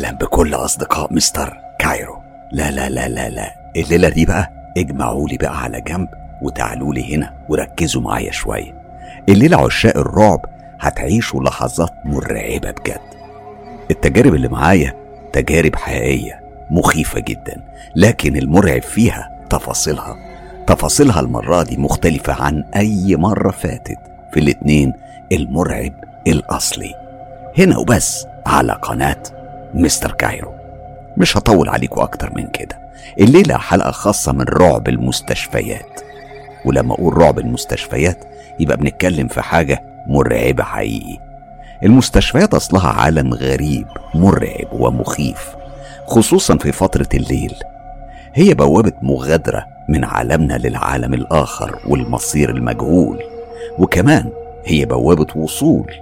أهلا بكل أصدقاء مستر كايرو. لا لا لا لا لا. الليلة دي بقى اجمعوا لي بقى على جنب وتعالوا لي هنا وركزوا معايا شوية. الليلة عشاق الرعب هتعيشوا لحظات مرعبة بجد. التجارب اللي معايا تجارب حقيقية مخيفة جدا. لكن المرعب فيها تفاصيلها. تفاصيلها المرة دي مختلفة عن أي مرة فاتت. في الاتنين المرعب الأصلي. هنا وبس على قناة مستر كايرو. مش هطول عليكم أكتر من كده. الليلة حلقة خاصة من رعب المستشفيات. ولما أقول رعب المستشفيات يبقى بنتكلم في حاجة مرعبة حقيقي. المستشفيات أصلها عالم غريب مرعب ومخيف خصوصا في فترة الليل. هي بوابة مغادرة من عالمنا للعالم الآخر والمصير المجهول. وكمان هي بوابة وصول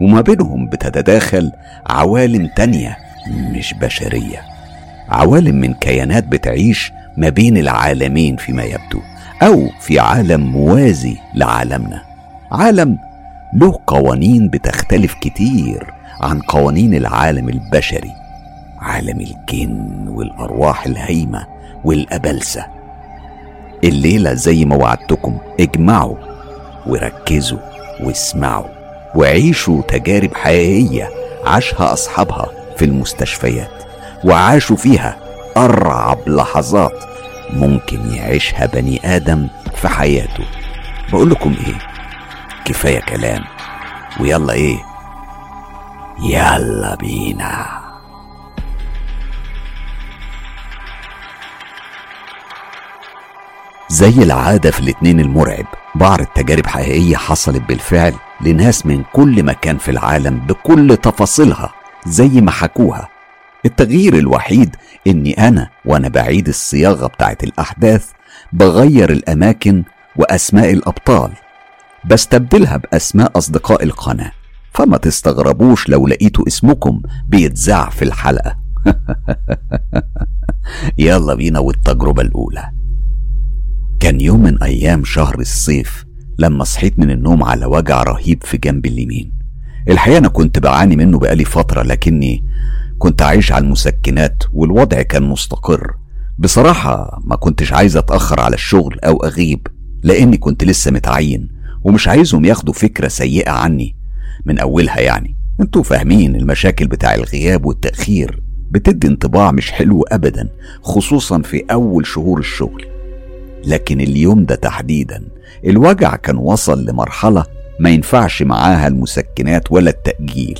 وما بينهم بتتداخل عوالم تانية مش بشرية. عوالم من كيانات بتعيش ما بين العالمين فيما يبدو أو في عالم موازي لعالمنا. عالم له قوانين بتختلف كتير عن قوانين العالم البشري. عالم الجن والأرواح الهايمة والأبلسة. الليلة زي ما وعدتكم اجمعوا وركزوا واسمعوا. وعيشوا تجارب حقيقية عاشها أصحابها في المستشفيات وعاشوا فيها أرعب لحظات ممكن يعيشها بني آدم في حياته. بقول لكم إيه؟ كفاية كلام. ويلا إيه؟ يلا بينا. زي العادة في الاتنين المرعب. بعض تجارب حقيقية حصلت بالفعل لناس من كل مكان في العالم بكل تفاصيلها زي ما حكوها. التغيير الوحيد إني أنا وأنا بعيد الصياغة بتاعت الأحداث بغير الأماكن وأسماء الأبطال. بستبدلها بأسماء أصدقاء القناة. فما تستغربوش لو لقيتوا اسمكم بيتذاع في الحلقة. يلا بينا والتجربة الأولى. كان يوم من أيام شهر الصيف لما صحيت من النوم على وجع رهيب في جنبي اليمين. الحقيقة أنا كنت بعاني منه بقالي فترة لكني كنت عايش على المسكنات والوضع كان مستقر. بصراحة ما كنتش عايز أتأخر على الشغل أو أغيب لأني كنت لسه متعين ومش عايزهم ياخدوا فكرة سيئة عني من أولها يعني. أنتوا فاهمين المشاكل بتاع الغياب والتأخير بتدي انطباع مش حلو أبدا خصوصا في أول شهور الشغل. لكن اليوم ده تحديدا. الوجع كان وصل لمرحلة ما ينفعش معاها المسكنات ولا التأجيل.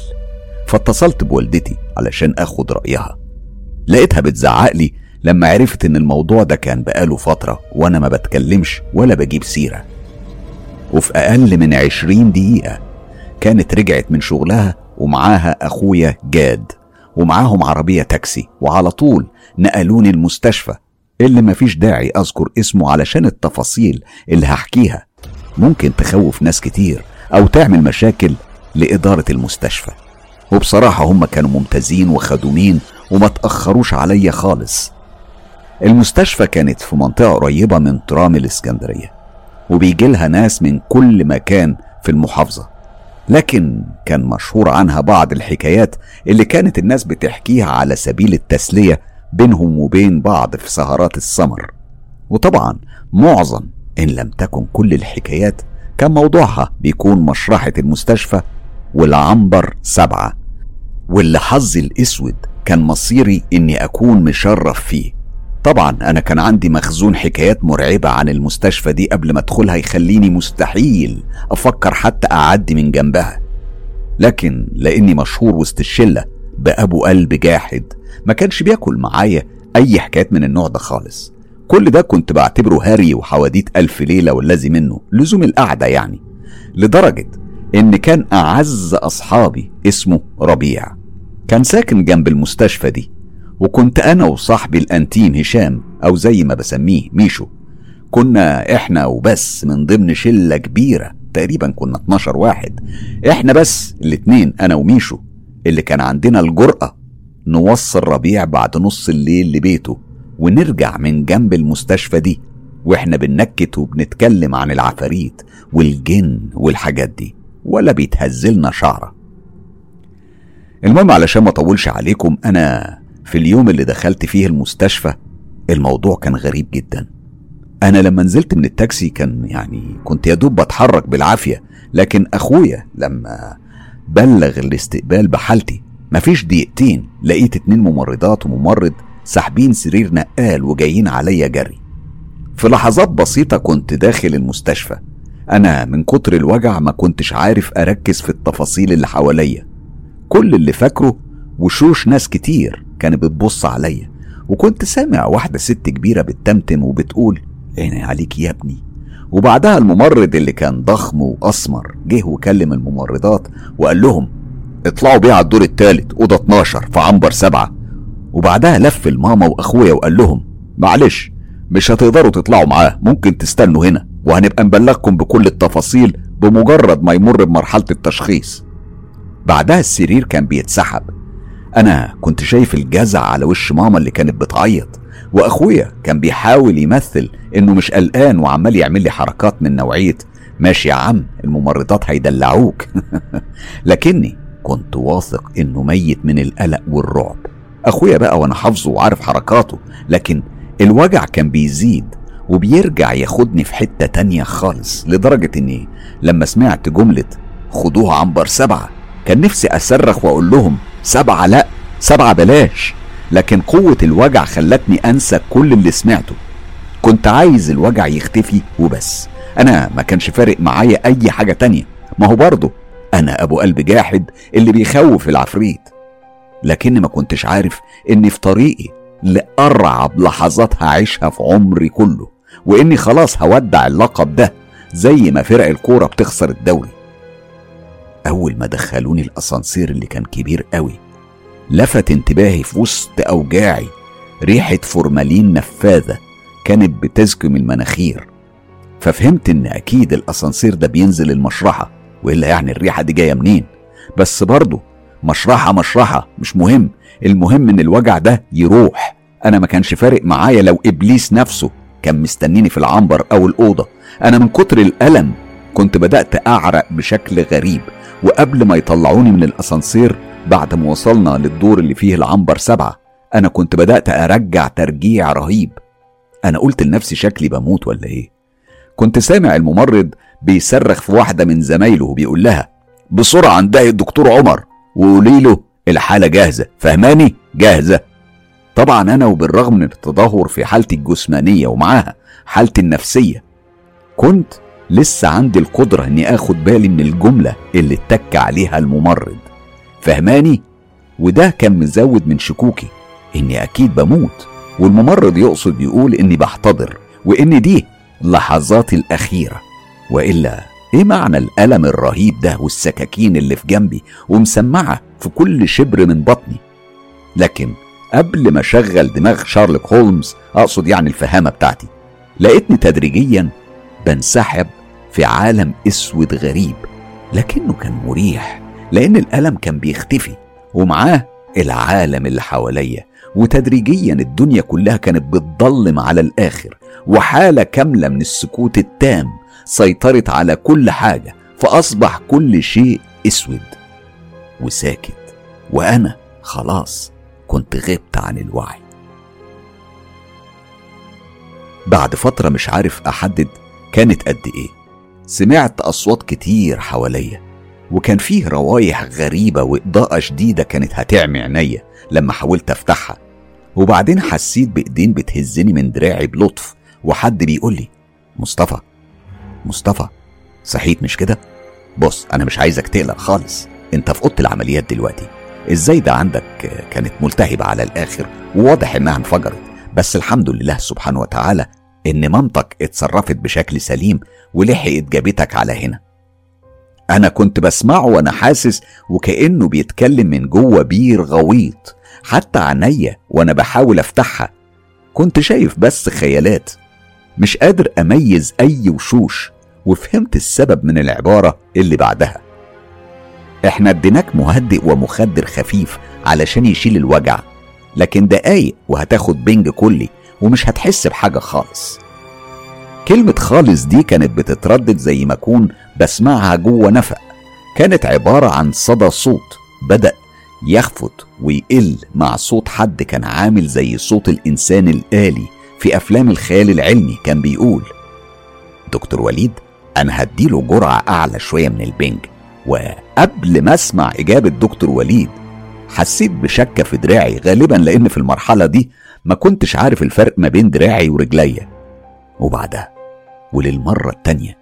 فاتصلت بوالدتي علشان آخد رأيها. لقيتها بتزعق لي لما عرفت إن الموضوع ده كان بقاله فترة وأنا ما بتكلمش ولا بجيب سيرة. وفي أقل من عشرين دقيقة كانت رجعت من شغلها ومعاها أخويا جاد ومعاهم عربية تاكسي وعلى طول نقلوني المستشفى اللي مفيش داعي أذكر اسمه علشان التفاصيل اللي هحكيها. ممكن تخوف ناس كتير أو تعمل مشاكل لإدارة المستشفى. وبصراحة هم كانوا ممتازين وخدومين وما تأخروش عليا خالص. المستشفى كانت في منطقة قريبة من ترام الإسكندرية وبيجي لها ناس من كل مكان في المحافظة. لكن كان مشهور عنها بعض الحكايات اللي كانت الناس بتحكيها على سبيل التسلية بينهم وبين بعض في سهرات السمر. وطبعا معظم إن لم تكن كل الحكايات كان موضوعها بيكون مشرحة المستشفى والعنبر سبعة واللي حظي الأسود كان مصيري إني أكون مشرف فيه. طبعا أنا كان عندي مخزون حكايات مرعبة عن المستشفى دي قبل ما أدخلها يخليني مستحيل أفكر حتى أعدي من جنبها. لكن لأني مشهور وسط الشلة بأبو قلب جاحد ما كانش بياكل معايا أي حكايات من النوع ده خالص. كل ده كنت بعتبره هري وحواديت ألف ليلة والذي منه لزوم القعدة يعني لدرجة إن كان أعز أصحابي اسمه ربيع. كان ساكن جنب المستشفى دي وكنت أنا وصاحبي الأنتيم هشام أو زي ما بسميه ميشو. كنا إحنا وبس من ضمن شلة كبيرة تقريبا كنا 12 واحد. إحنا بس الاتنين أنا وميشو. اللي كان عندنا الجرأة نوصل ربيع بعد نص الليل لبيته ونرجع من جنب المستشفى دي وإحنا بننكت وبنتكلم عن العفاريت والجن والحاجات دي ولا بيتهزلنا شعرة. المهم علشان ما اطولش عليكم أنا في اليوم اللي دخلت فيه المستشفى الموضوع كان غريب جدا. أنا لما نزلت من التاكسي كان يعني كنت يا دوب بتحرك بالعافية لكن أخويا لما بلغ الاستقبال بحالتي. مفيش دقيقتين لقيت اتنين ممرضات وممرض ساحبين سرير نقال وجايين عليا جري. في لحظات بسيطة كنت داخل المستشفى. أنا من كتر الوجع ما كنتش عارف أركز في التفاصيل اللي حواليا. كل اللي فاكره وشوش ناس كتير كانت بتبص عليا. وكنت سامع واحدة ست كبيرة بتتمتم وبتقول عيني عليك يا ابني؟ وبعدها الممرض اللي كان ضخم وأسمر جه وكلم الممرضات وقال لهم اطلعوا بيها على الدور التالت أوضة 12 في عنبر سبعة. وبعدها لف الماما وأخويا وقال لهم معلش مش هتقدروا تطلعوا معاه ممكن تستنوا هنا وهنبقى نبلغكم بكل التفاصيل بمجرد ما يمر بمرحلة التشخيص. بعدها السرير كان بيتسحب. أنا كنت شايف الجزع على وش ماما اللي كانت بتعيط. وأخويا كان بيحاول يمثل إنه مش قلقان وعمال يعمل لي حركات من نوعية. ماشي يا عم الممرضات هيدلعوك. لكني كنت واثق إنه ميت من القلق والرعب. أخويا بقى وأنا حافظه وعارف حركاته لكن الوجع كان بيزيد وبيرجع ياخدني في حتة تانية خالص لدرجة إني لما سمعت جملة خدوها عنبر سبعة كان نفسي أصرخ وأقول لهم سبعة لأ سبعة بلاش. لكن قوة الوجع خلتني أنسى كل اللي سمعته. كنت عايز الوجع يختفي وبس. أنا ما كانش فارق معايا أي حاجة تانية. ما هو برضه أنا أبو قلب جاحد اللي بيخوف العفريت. لكن ما كنتش عارف إني في طريقي لأرعب لحظات هعيشها في عمري كله وإني خلاص هودع اللقب ده زي ما فرق الكورة بتخسر الدوري. أول ما دخلوني الأسانسير اللي كان كبير قوي لفت انتباهي في وسط أوجاعي. ريحة فورمالين نفاذة كانت بتزكم المناخير. ففهمت إن أكيد الأسانسير ده بينزل المشرحة وإلا يعني الريحة دي جاية منين؟ بس برضه مشرحة مشرحة مش مهم. المهم إن الوجع ده يروح. أنا ما كانش فارق معايا لو إبليس نفسه كان مستنيني في العنبر أو الأوضة. أنا من كتر الألم كنت بدأت أعرق بشكل غريب. وقبل ما يطلعوني من الأسانسير بعد ما وصلنا للدور اللي فيه العنبر سبعة أنا كنت بدأت أرجع ترجيع رهيب. أنا قلت لنفسي شكلي بموت ولا إيه؟ كنت سامع الممرض بيصرخ في واحدة من زمايله وبيقول لها بسرعة انتهي الدكتور عمر. وقولي له الحالة جاهزة. فهماني؟ جاهزة. طبعا أنا وبالرغم من التدهور في حالتي الجسمانية ومعاها حالتي النفسية كنت لسه عندي القدرة إني آخد بالي من الجملة اللي اتك عليها الممرض. فهماني؟ وده كان مزود من شكوكي إني أكيد بموت والممرض يقصد يقول إني بحتضر وإن دي لحظاتي الأخيرة. وإلا إيه معنى الألم الرهيب ده والسكاكين اللي في جنبي ومسمعة في كل شبر من بطني؟ لكن قبل ما أشغل دماغ شارلوك هولمز أقصد يعني الفهامة بتاعتي لقيتني تدريجيا بنسحب في عالم أسود غريب لكنه كان مريح. لأن الألم كان بيختفي ومعاه العالم اللي حواليا وتدريجيا الدنيا كلها كانت بتضلم على الآخر وحالة كاملة من السكوت التام سيطرت على كل حاجة فأصبح كل شيء أسود وساكت وأنا خلاص كنت غبت عن الوعي. بعد فترة مش عارف أحدد كانت قد إيه سمعت أصوات كتير حواليا وكان فيه روايح غريبة وإضاءة شديدة كانت هتعمي عينيا لما حاولت أفتحها. وبعدين حسيت بإيدين بتهزني من دراعي بلطف وحد بيقول لي مصطفى مصطفى صحيت مش كده؟ بص أنا مش عايزك تقلق خالص أنت في أوضة العمليات دلوقتي. إزاي ده عندك كانت ملتهبة على الآخر وواضح إنها انفجرت. بس الحمد لله سبحانه وتعالى إن مامتك اتصرفت بشكل سليم ولحقت جابتك على هنا. أنا كنت بسمعه وأنا حاسس وكأنه بيتكلم من جوه بير غويط حتى عينيا وأنا بحاول أفتحها. كنت شايف بس خيالات. مش قادر أميز أي وشوش وفهمت السبب من العبارة اللي بعدها. إحنا اديناك مهدئ ومخدر خفيف علشان يشيل الوجع لكن دقايق وهتاخد بنج كلي ومش هتحس بحاجة خالص. كلمة خالص دي كانت بتتردد زي ما أكون بسمعها جوه نفق. كانت عبارة عن صدى صوت بدأ يخفت ويقل مع صوت حد كان عامل زي صوت الإنسان الآلي في أفلام الخيال العلمي كان بيقول دكتور وليد أنا هديله جرعة أعلى شوية من البنج وقبل ما أسمع إجابة دكتور وليد حسيت بشكة في دراعي غالبا لأن في المرحلة دي ما كنتش عارف الفرق ما بين دراعي ورجليا. وبعدها وللمرة التانية.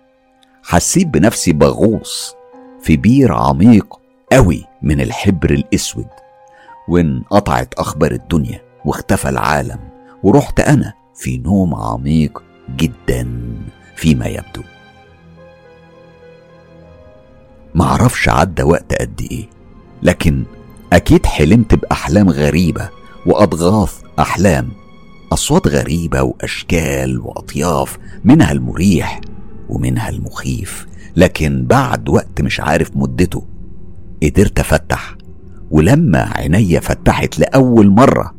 حسيت بنفسي بغوص في بير عميق قوي من الحبر الأسود وانقطعت أخبار الدنيا واختفى العالم ورحت أنا في نوم عميق جدا فيما يبدو. معرفش عدى وقت قد إيه لكن أكيد حلمت بأحلام غريبة وأضغاث أحلام أصوات غريبة وأشكال وأطياف منها المريح ومنها المخيف لكن بعد وقت مش عارف مدته. قدرت أفتح ولما عينيا فتحت لأول مرة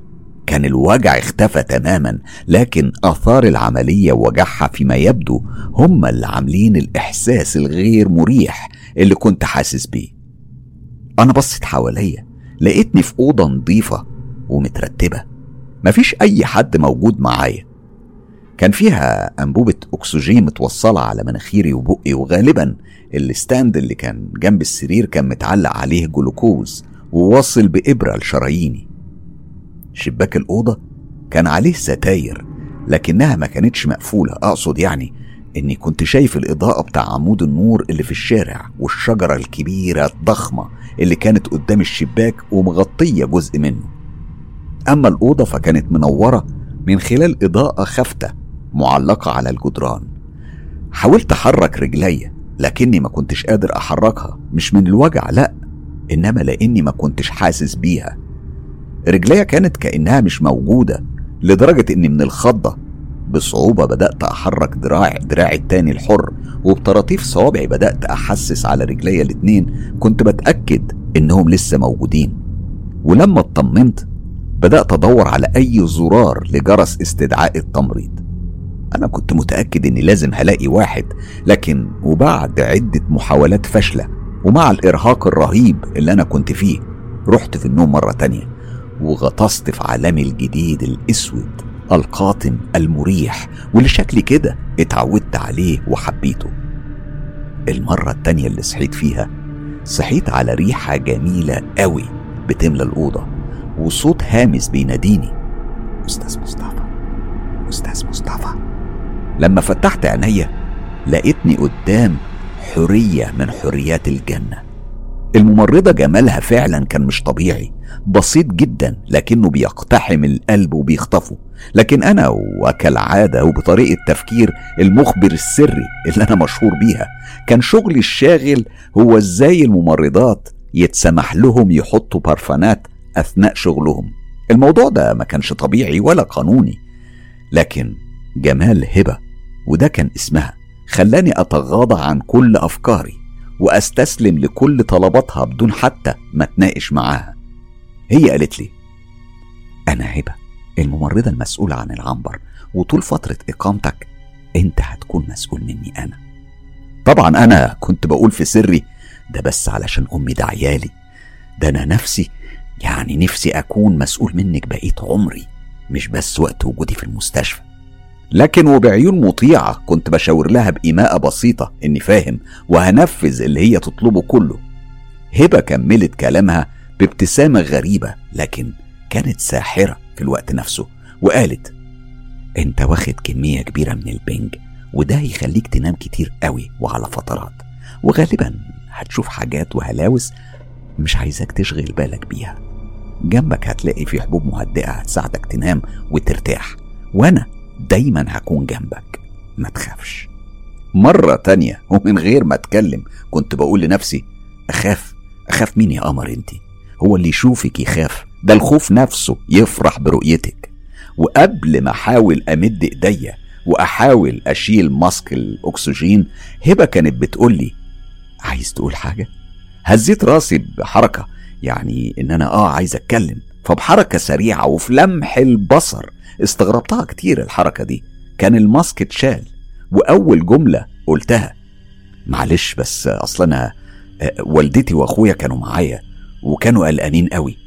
كان الوجع اختفى تماما لكن آثار العملية ووجعها فيما يبدو هم اللي عاملين الإحساس الغير مريح اللي كنت حاسس بيه. أنا بصيت حواليا لقيتني في أوضة نظيفة ومترتبة. مفيش أي حد موجود معايا. كان فيها أنبوبة أكسجين متوصلة على مناخيري وبقي وغالبا الستاند اللي كان جنب السرير كان متعلق عليه جلوكوز وواصل بإبرة لشراييني. شباك الأوضة كان عليه ستاير لكنها ما كانتش مقفولة. أقصد يعني إني كنت شايف الإضاءة بتاع عمود النور اللي في الشارع والشجرة الكبيرة الضخمة اللي كانت قدام الشباك ومغطية جزء منه. أما الأوضة فكانت منورة من خلال إضاءة خافتة معلقة على الجدران. حاولت أحرك رجليا لكني ما كنتش قادر أحركها مش من الوجع لأ إنما لأني ما كنتش حاسس بيها. رجليا كانت كأنها مش موجودة لدرجة إني من الخضة. بصعوبة بدأت أحرك دراعي دراعي التاني الحر وبطراطيف صوابعي بدأت أحسس على رجليا الاتنين. كنت بتأكد إنهم لسه موجودين. ولما اطمنت بدأت أدور على أي زرار لجرس استدعاء التمريض. أنا كنت متأكد إني لازم هلاقي واحد لكن وبعد عدة محاولات فاشلة ومع الإرهاق الرهيب اللي أنا كنت فيه رحت في النوم مرة تانية وغطست في عالمي الجديد الأسود القاتم المريح واللي شكلي كده اتعودت عليه وحبيته. المرة التانية اللي صحيت فيها صحيت على ريحة جميلة قوي بتملى الأوضة. وصوت هامس بيناديني. أستاذ مصطفى أستاذ مصطفى. لما فتحت عينيا لقيتني قدام حرية من حريات الجنة. الممرضة جمالها فعلا كان مش طبيعي بسيط جدا لكنه بيقتحم القلب وبيخطفه. لكن أنا وكالعادة وبطريقة تفكير المخبر السري اللي أنا مشهور بيها كان شغلي الشاغل هو إزاي الممرضات يتسمح لهم يحطوا برفانات أثناء شغلهم. الموضوع ده ما كانش طبيعي ولا قانوني لكن جمال هبة وده كان اسمها خلاني أتغاضى عن كل أفكاري وأستسلم لكل طلباتها بدون حتى ما أتناقش معاها. هي قالت لي أنا هبة الممرضة المسؤولة عن العنبر وطول فترة إقامتك أنت هتكون مسؤول مني أنا. طبعا أنا كنت بقول في سري ده بس علشان أمي ده عيالي ده أنا نفسي يعني نفسي أكون مسؤول منك بقيت عمري مش بس وقت وجودي في المستشفى. لكن وبعيون مطيعة كنت بشاور لها بإيماءة بسيطة إني فاهم وهنفذ اللي هي تطلبه كله. هبة كملت كلامها بابتسامة غريبة لكن كانت ساحرة في الوقت نفسه وقالت أنت واخد كمية كبيرة من البنج وده هيخليك تنام كتير قوي وعلى فترات وغالبا هتشوف حاجات وهلاوس مش عايزاك تشغل بالك بيها. جنبك هتلاقي في حبوب مهدئة هتساعدك تنام وترتاح. وأنا دايما هكون جنبك. ما تخافش. مرة تانية ومن غير ما أتكلم كنت بقول لنفسي أخاف أخاف مين يا قمر انتي هو اللي يشوفك يخاف. ده الخوف نفسه يفرح برؤيتك. وقبل ما أحاول أمد إيديا وأحاول أشيل ماسك الأكسجين هبة كانت بتقول لي عايز تقول حاجة؟ هزيت راسي بحركة يعني إن أنا آه عايز أتكلم. فبحركة سريعة وفي لمح البصر استغربتها كتير الحركة دي. كان الماسك اتشال وأول جملة قلتها. معلش بس أصل أنا آه، والدتي وأخويا كانوا معايا وكانوا قلقانين قوي.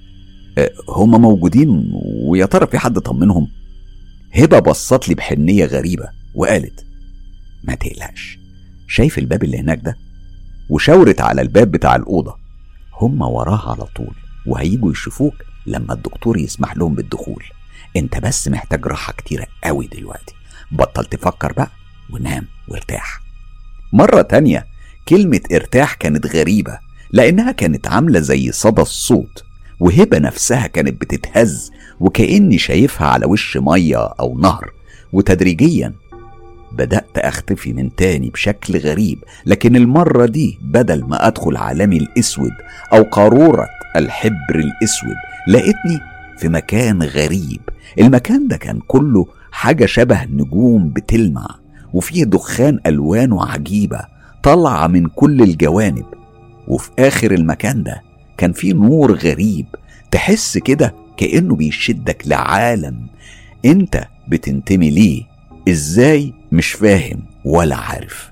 أه، هما موجودين ويا ترى في حد طمنهم؟ هبة بصت لي بحنية غريبة وقالت ما تقلقش شايف الباب اللي هناك ده؟ وشاورت على الباب بتاع الأوضة. هما وراه على طول وهيجوا يشوفوك لما الدكتور يسمح لهم بالدخول. انت بس محتاج راحة كتيرة قوي دلوقتي. بطل تفكر بقى ونام وارتاح. مرة تانية كلمة ارتاح كانت غريبة لأنها كانت عاملة زي صدى الصوت وهبة نفسها كانت بتتهز وكأني شايفها على وش مية أو نهر. وتدريجيا بدأت أختفي من تاني بشكل غريب لكن المرة دي بدل ما أدخل عالمي الأسود أو قارورة الحبر الأسود لقيتني في مكان غريب. المكان ده كان كله حاجة شبه نجوم بتلمع وفيه دخان ألوانه عجيبة طالعة من كل الجوانب. وفي آخر المكان ده كان فيه نور غريب تحس كده كأنه بيشدك لعالم. أنت بتنتمي ليه؟ إزاي مش فاهم ولا عارف.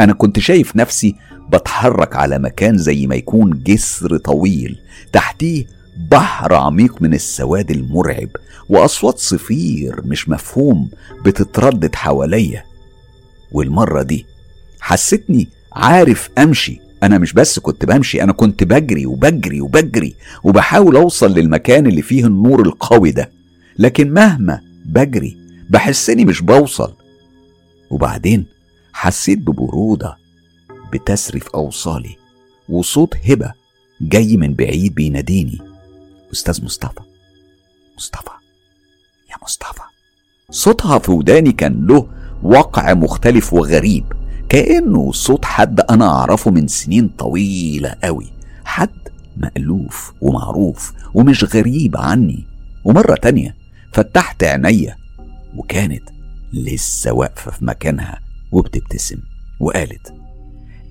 أنا كنت شايف نفسي بتحرك على مكان زي ما يكون جسر طويل تحتيه بحر عميق من السواد المرعب وأصوات صفير مش مفهوم بتتردد حواليا. والمرة دي حسيتني عارف أمشي. أنا مش بس كنت بمشي أنا كنت بجري وبجري وبجري وبحاول أوصل للمكان اللي فيه النور القوي ده. لكن مهما بجري بحسني مش بوصل. وبعدين حسيت ببرودة بتسري في أوصالي وصوت هبة جاي من بعيد بيناديني. أستاذ مصطفى مصطفى يا مصطفى. صوتها في وداني كان له وقع مختلف وغريب كأنه صوت حد أنا أعرفه من سنين طويلة قوي. حد مألوف ومعروف ومش غريب عني. ومرة تانية فتحت عينيا وكانت لسه واقفة في مكانها وبتبتسم. وقالت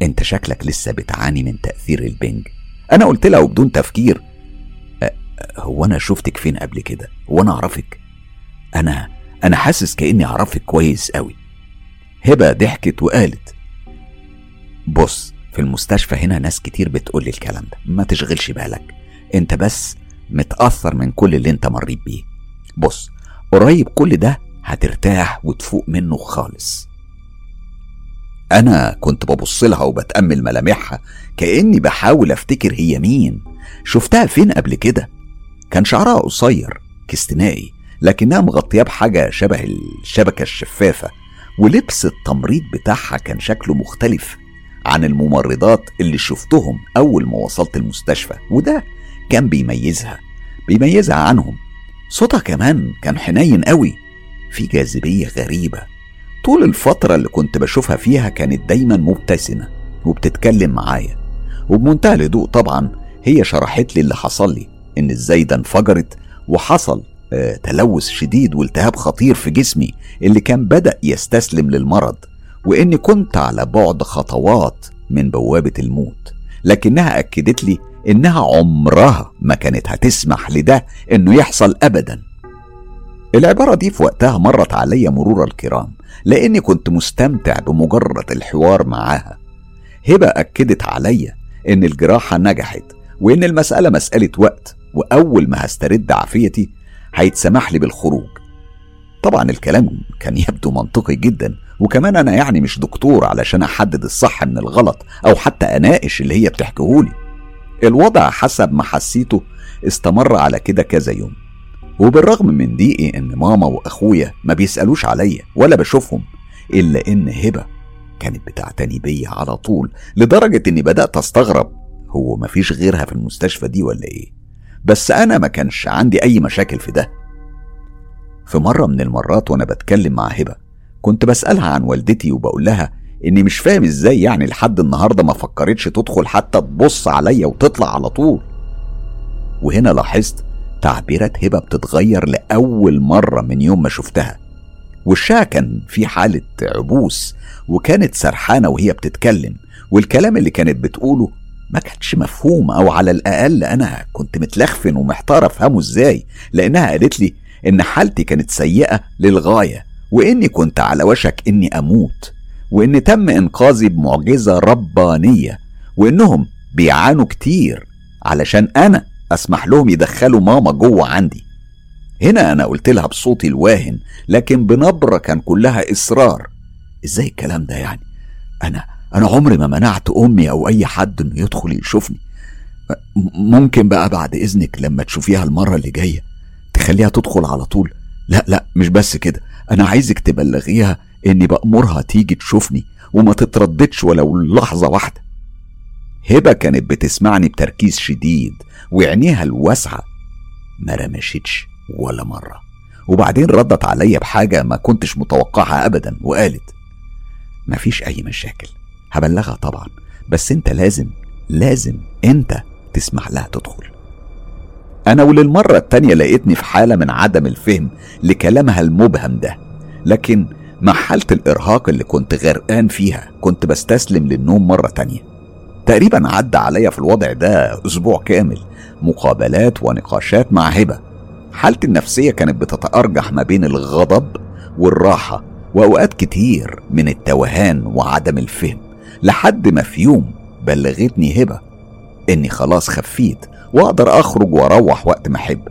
أنت شكلك لسه بتعاني من تأثير البنج. أنا قلت لها وبدون تفكير هو أنا شفتك فين قبل كده؟ وأنا أعرفك؟ أنا أنا حاسس كأني أعرفك كويس قوي هبة ضحكت وقالت بص في المستشفى هنا ناس كتير بتقول لي الكلام ده. ما تشغلش بالك. أنت بس متأثر من كل اللي أنت مريت بيه. بص قريب كل ده هترتاح وتفوق منه خالص. أنا كنت ببص لها وبتأمل ملامحها كأني بحاول أفتكر هي مين. شفتها فين قبل كده؟ كان شعرها قصير كاستنائي لكنها مغطياه بحاجة شبه الشبكة الشفافة ولبس التمريض بتاعها كان شكله مختلف عن الممرضات اللي شفتهم أول ما وصلت المستشفى وده كان بيميزها بيميزها عنهم. صوتها كمان كان حنين قوي. في جاذبية غريبة. طول الفترة اللي كنت بشوفها فيها كانت دايما مبتسمة وبتتكلم معايا. وبمنتهى الهدوء طبعا هي شرحت لي اللي حصل لي إن الزايدة انفجرت وحصل آه، تلوث شديد والتهاب خطير في جسمي اللي كان بدأ يستسلم للمرض وإني كنت على بعد خطوات من بوابة الموت. لكنها أكدت لي إنها عمرها ما كانت هتسمح لده إنه يحصل أبدا. العبارة دي في وقتها مرت عليا مرور الكرام لأني كنت مستمتع بمجرد الحوار معاها. هبة أكدت عليا إن الجراحة نجحت وإن المسألة مسألة وقت وأول ما هسترد عافيتي هيتسمح لي بالخروج. طبعا الكلام كان يبدو منطقي جدا وكمان أنا يعني مش دكتور علشان أحدد الصح من الغلط أو حتى أناقش اللي هي بتحكيهولي. الوضع حسب ما حسيته استمر على كده كذا يوم. وبالرغم من ضيقي إن ماما وأخويا ما بيسألوش عليا ولا بشوفهم إلا إن هبة كانت بتعتني بيا على طول لدرجة إني بدأت أستغرب هو مفيش غيرها في المستشفى دي ولا إيه؟ بس أنا ما كانش عندي أي مشاكل في ده. في مرة من المرات وأنا بتكلم مع هبة كنت بسألها عن والدتي وبقول لها إني مش فاهم إزاي يعني لحد النهاردة ما فكرتش تدخل حتى تبص عليا وتطلع على طول. وهنا لاحظت تعبيرات هبة بتتغير لأول مرة من يوم ما شفتها. وشها كان في حالة عبوس وكانت سرحانة وهي بتتكلم والكلام اللي كانت بتقوله ما كانش مفهوم أو على الأقل أنا كنت متلخفن ومحتار أفهمه إزاي لأنها قالت لي إن حالتي كانت سيئة للغاية وإني كنت على وشك إني أموت وإن تم إنقاذي بمعجزة ربانية وإنهم بيعانوا كتير علشان أنا أسمح لهم يدخلوا ماما جوه عندي. هنا أنا قلت لها بصوتي الواهن لكن بنبرة كان كلها إصرار. إزاي الكلام ده يعني؟ أنا أنا عمري ما منعت أمي أو أي حد إنه يدخل يشوفني. ممكن بقى بعد إذنك لما تشوفيها المرة اللي جاية تخليها تدخل على طول. لا لا مش بس كده. أنا عايزك تبلغيها إني بأمرها تيجي تشوفني وما تترددش ولو لحظة واحدة. هبة كانت بتسمعني بتركيز شديد وعينيها الواسعة. ما رمشتش ولا مرة. وبعدين ردت عليا بحاجة ما كنتش متوقعها ابدا وقالت مفيش أي مشاكل. هبلغها طبعا بس أنت لازم لازم أنت تسمح لها تدخل. أنا وللمرة التانية لقيتني في حالة من عدم الفهم لكلامها المبهم ده. لكن مع حالة الإرهاق اللي كنت غرقان فيها كنت بستسلم للنوم مرة تانية. تقريبا عدى عليا في الوضع ده أسبوع كامل مقابلات ونقاشات مع هبة. حالتي النفسية كانت بتتأرجح ما بين الغضب والراحة وأوقات كتير من التوهان وعدم الفهم لحد ما في يوم بلغتني هبة إني خلاص خفيت وأقدر أخرج وأروح وقت ما أحب.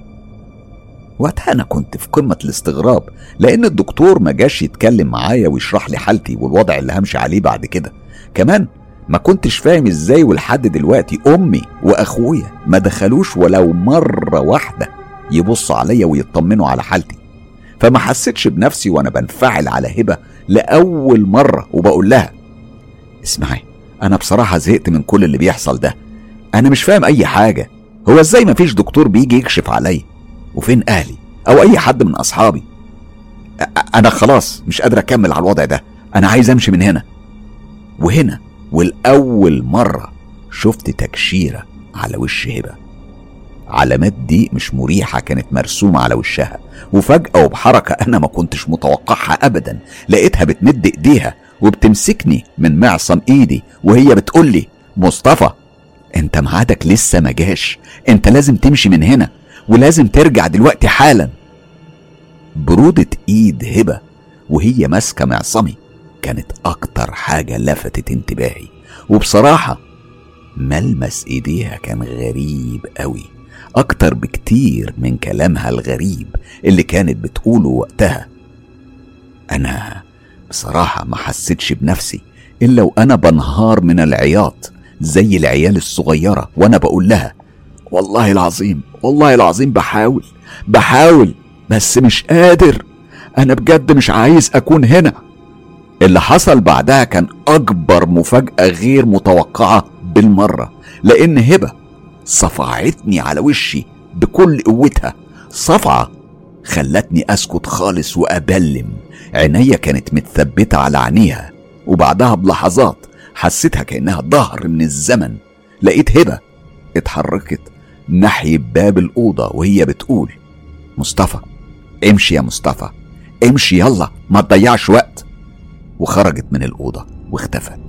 وقتها أنا كنت في قمة الاستغراب لأن الدكتور ما جاش يتكلم معايا ويشرح لي حالتي والوضع اللي همشي عليه بعد كده. كمان ما كنتش فاهم إزاي ولحد دلوقتي أمي وأخويا ما دخلوش ولو مرة واحدة يبصوا عليا ويطمنوا على حالتي. فما حسيتش بنفسي وأنا بنفعل على هبة لأول مرة وبقول لها اسمعي أنا بصراحة زهقت من كل اللي بيحصل ده. أنا مش فاهم أي حاجة. هو إزاي مفيش دكتور بيجي يكشف عليا؟ وفين أهلي؟ أو أي حد من أصحابي؟ أنا خلاص مش قادر أكمل على الوضع ده. أنا عايز أمشي من هنا. وهنا والأول مرة شفت تكشيرة على وش هبة. علامات ضيق مش مريحة كانت مرسومة على وشها. وفجأة وبحركة أنا ما كنتش متوقعها أبدا. لقيتها بتمد إيديها وبتمسكني من معصم إيدي وهي بتقولي مصطفى أنت ميعادك لسه ما جاش. أنت لازم تمشي من هنا ولازم ترجع دلوقتي حالا. برودة إيد هبة وهي ماسكة معصمي. كانت أكتر حاجة لفتت انتباهي. وبصراحة ملمس إيديها كان غريب قوي أكتر بكتير من كلامها الغريب اللي كانت بتقوله وقتها. أنا بصراحة ما حسيتش بنفسي إلا وأنا بنهار من العياط زي العيال الصغيرة وأنا بقول لها والله العظيم والله العظيم بحاول بحاول بس مش قادر أنا بجد مش عايز أكون هنا. اللي حصل بعدها كان أكبر مفاجأة غير متوقعة بالمرة لأن هبة صفعتني على وشي بكل قوتها. صفعة خلتني أسكت خالص وأبلم. عينيا كانت متثبتة على عينيها وبعدها بلحظات حسيتها كأنها ظهر من الزمن. لقيت هبة اتحركت ناحية باب الأوضة وهي بتقول مصطفى امشي يا مصطفى امشي يلا ما تضيعش وقت. وخرجت من الأوضة واختفت.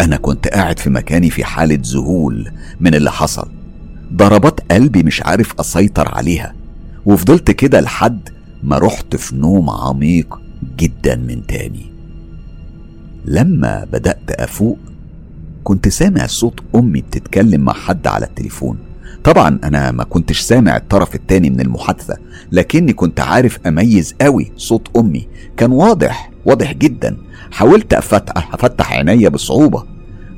أنا كنت قاعد في مكاني في حالة ذهول من اللي حصل. ضربات قلبي مش عارف أسيطر عليها وفضلت كده لحد ما رحت في نوم عميق جدا من تاني. لما بدأت أفوق كنت سامع صوت أمي بتتكلم مع حد على التليفون. طبعا أنا ما كنتش سامع الطرف التاني من المحادثة لكني كنت عارف أميز قوي صوت أمي. كان واضح واضح جدا. حاولت أفتح, أفتح عينيا بصعوبة.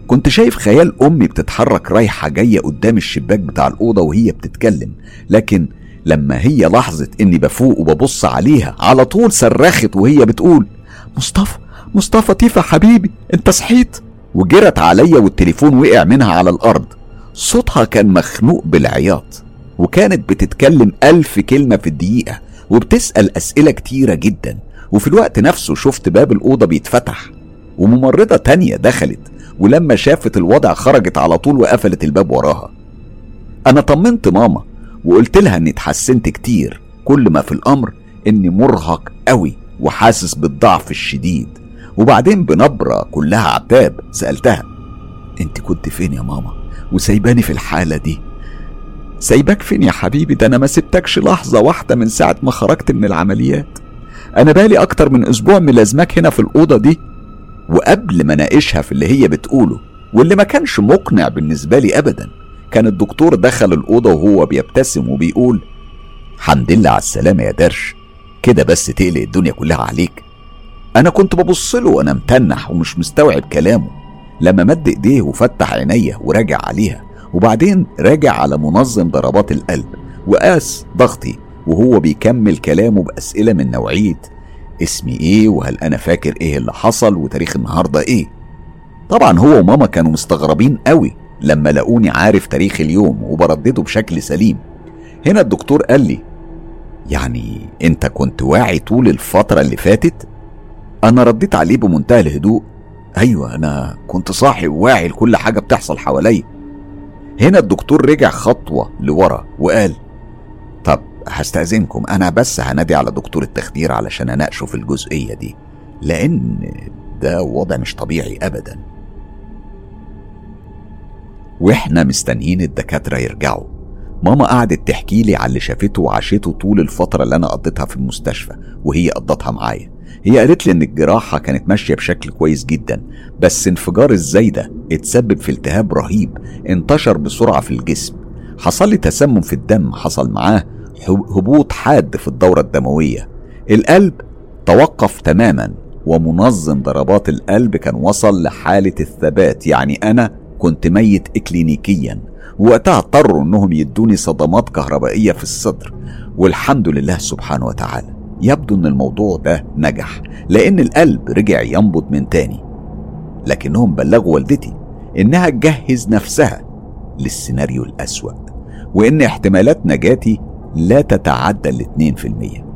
كنت شايف خيال أمي بتتحرك رايحة جاية قدام الشباك بتاع الأوضة وهي بتتكلم. لكن لما هي لاحظت إني بفوق وببص عليها على طول صرخت وهي بتقول مصطفى مصطفى تيفا حبيبي أنت صحيت؟ وجرت عليا والتليفون وقع منها على الأرض. صوتها كان مخنوق بالعياط وكانت بتتكلم ألف كلمة في الدقيقة وبتسأل أسئلة كتيرة جدا وفي الوقت نفسه شفت باب الأوضة بيتفتح وممرضة تانية دخلت ولما شافت الوضع خرجت على طول وقفلت الباب وراها. أنا طمنت ماما وقلت لها إني اتحسنت كتير كل ما في الأمر إني مرهق قوي وحاسس بالضعف الشديد. وبعدين بنبرة كلها عتاب سألتها أنت كنت فين يا ماما؟ وسايباني في الحالة دي. سايبك فين يا حبيبي؟ ده أنا ما سبتكش لحظة واحدة من ساعة ما خرجت من العمليات. أنا بالي أكتر من أسبوع ملازمك هنا في الأوضة دي وقبل ما ناقشها في اللي هي بتقوله واللي ما كانش مقنع بالنسبة لي أبدا. كان الدكتور دخل الأوضة وهو بيبتسم وبيقول حمد لله على السلامة يا درش. كده بس تقلق الدنيا كلها عليك. أنا كنت ببص له وأنا متنح ومش مستوعب كلامه. لما مد إيديه وفتح عينيا وراجع عليها وبعدين راجع على منظم ضربات القلب وقاس ضغطي وهو بيكمل كلامه بأسئلة من نوعية اسمي إيه؟ وهل أنا فاكر إيه اللي حصل؟ وتاريخ النهارده إيه؟ طبعا هو وماما كانوا مستغربين قوي لما لقوني عارف تاريخ اليوم وبردده بشكل سليم. هنا الدكتور قال لي يعني أنت كنت واعي طول الفترة اللي فاتت؟ أنا رديت عليه بمنتهى الهدوء أيوه أنا كنت صاحي وواعي لكل حاجة بتحصل حواليا. هنا الدكتور رجع خطوة لورا وقال طب هستأذنكم أنا بس هنادي على دكتور التخدير علشان أناقشه في الجزئية دي لأن ده وضع مش طبيعي أبدا. وإحنا مستنيين الدكاترة يرجعوا. ماما قعدت تحكي لي على اللي شافته وعاشته طول الفترة اللي أنا قضيتها في المستشفى وهي قضتها معايا. هي قالت لي إن الجراحة كانت ماشية بشكل كويس جدا بس انفجار الزايدة اتسبب في التهاب رهيب انتشر بسرعة في الجسم. حصل لي تسمم في الدم حصل معاه هبوط حاد في الدورة الدموية. القلب توقف تماما ومنظم ضربات القلب كان وصل لحالة الثبات. يعني أنا كنت ميت إكلينيكيا. وقتها اضطروا إنهم يدوني صدمات كهربائية في الصدر. والحمد لله سبحانه وتعالى. يبدو إن الموضوع ده نجح لأن القلب رجع ينبض من تاني. لكنهم بلغوا والدتي إنها تجهز نفسها للسيناريو الأسوأ وإن احتمالات نجاتي لا تتعدى الاتنين في المية.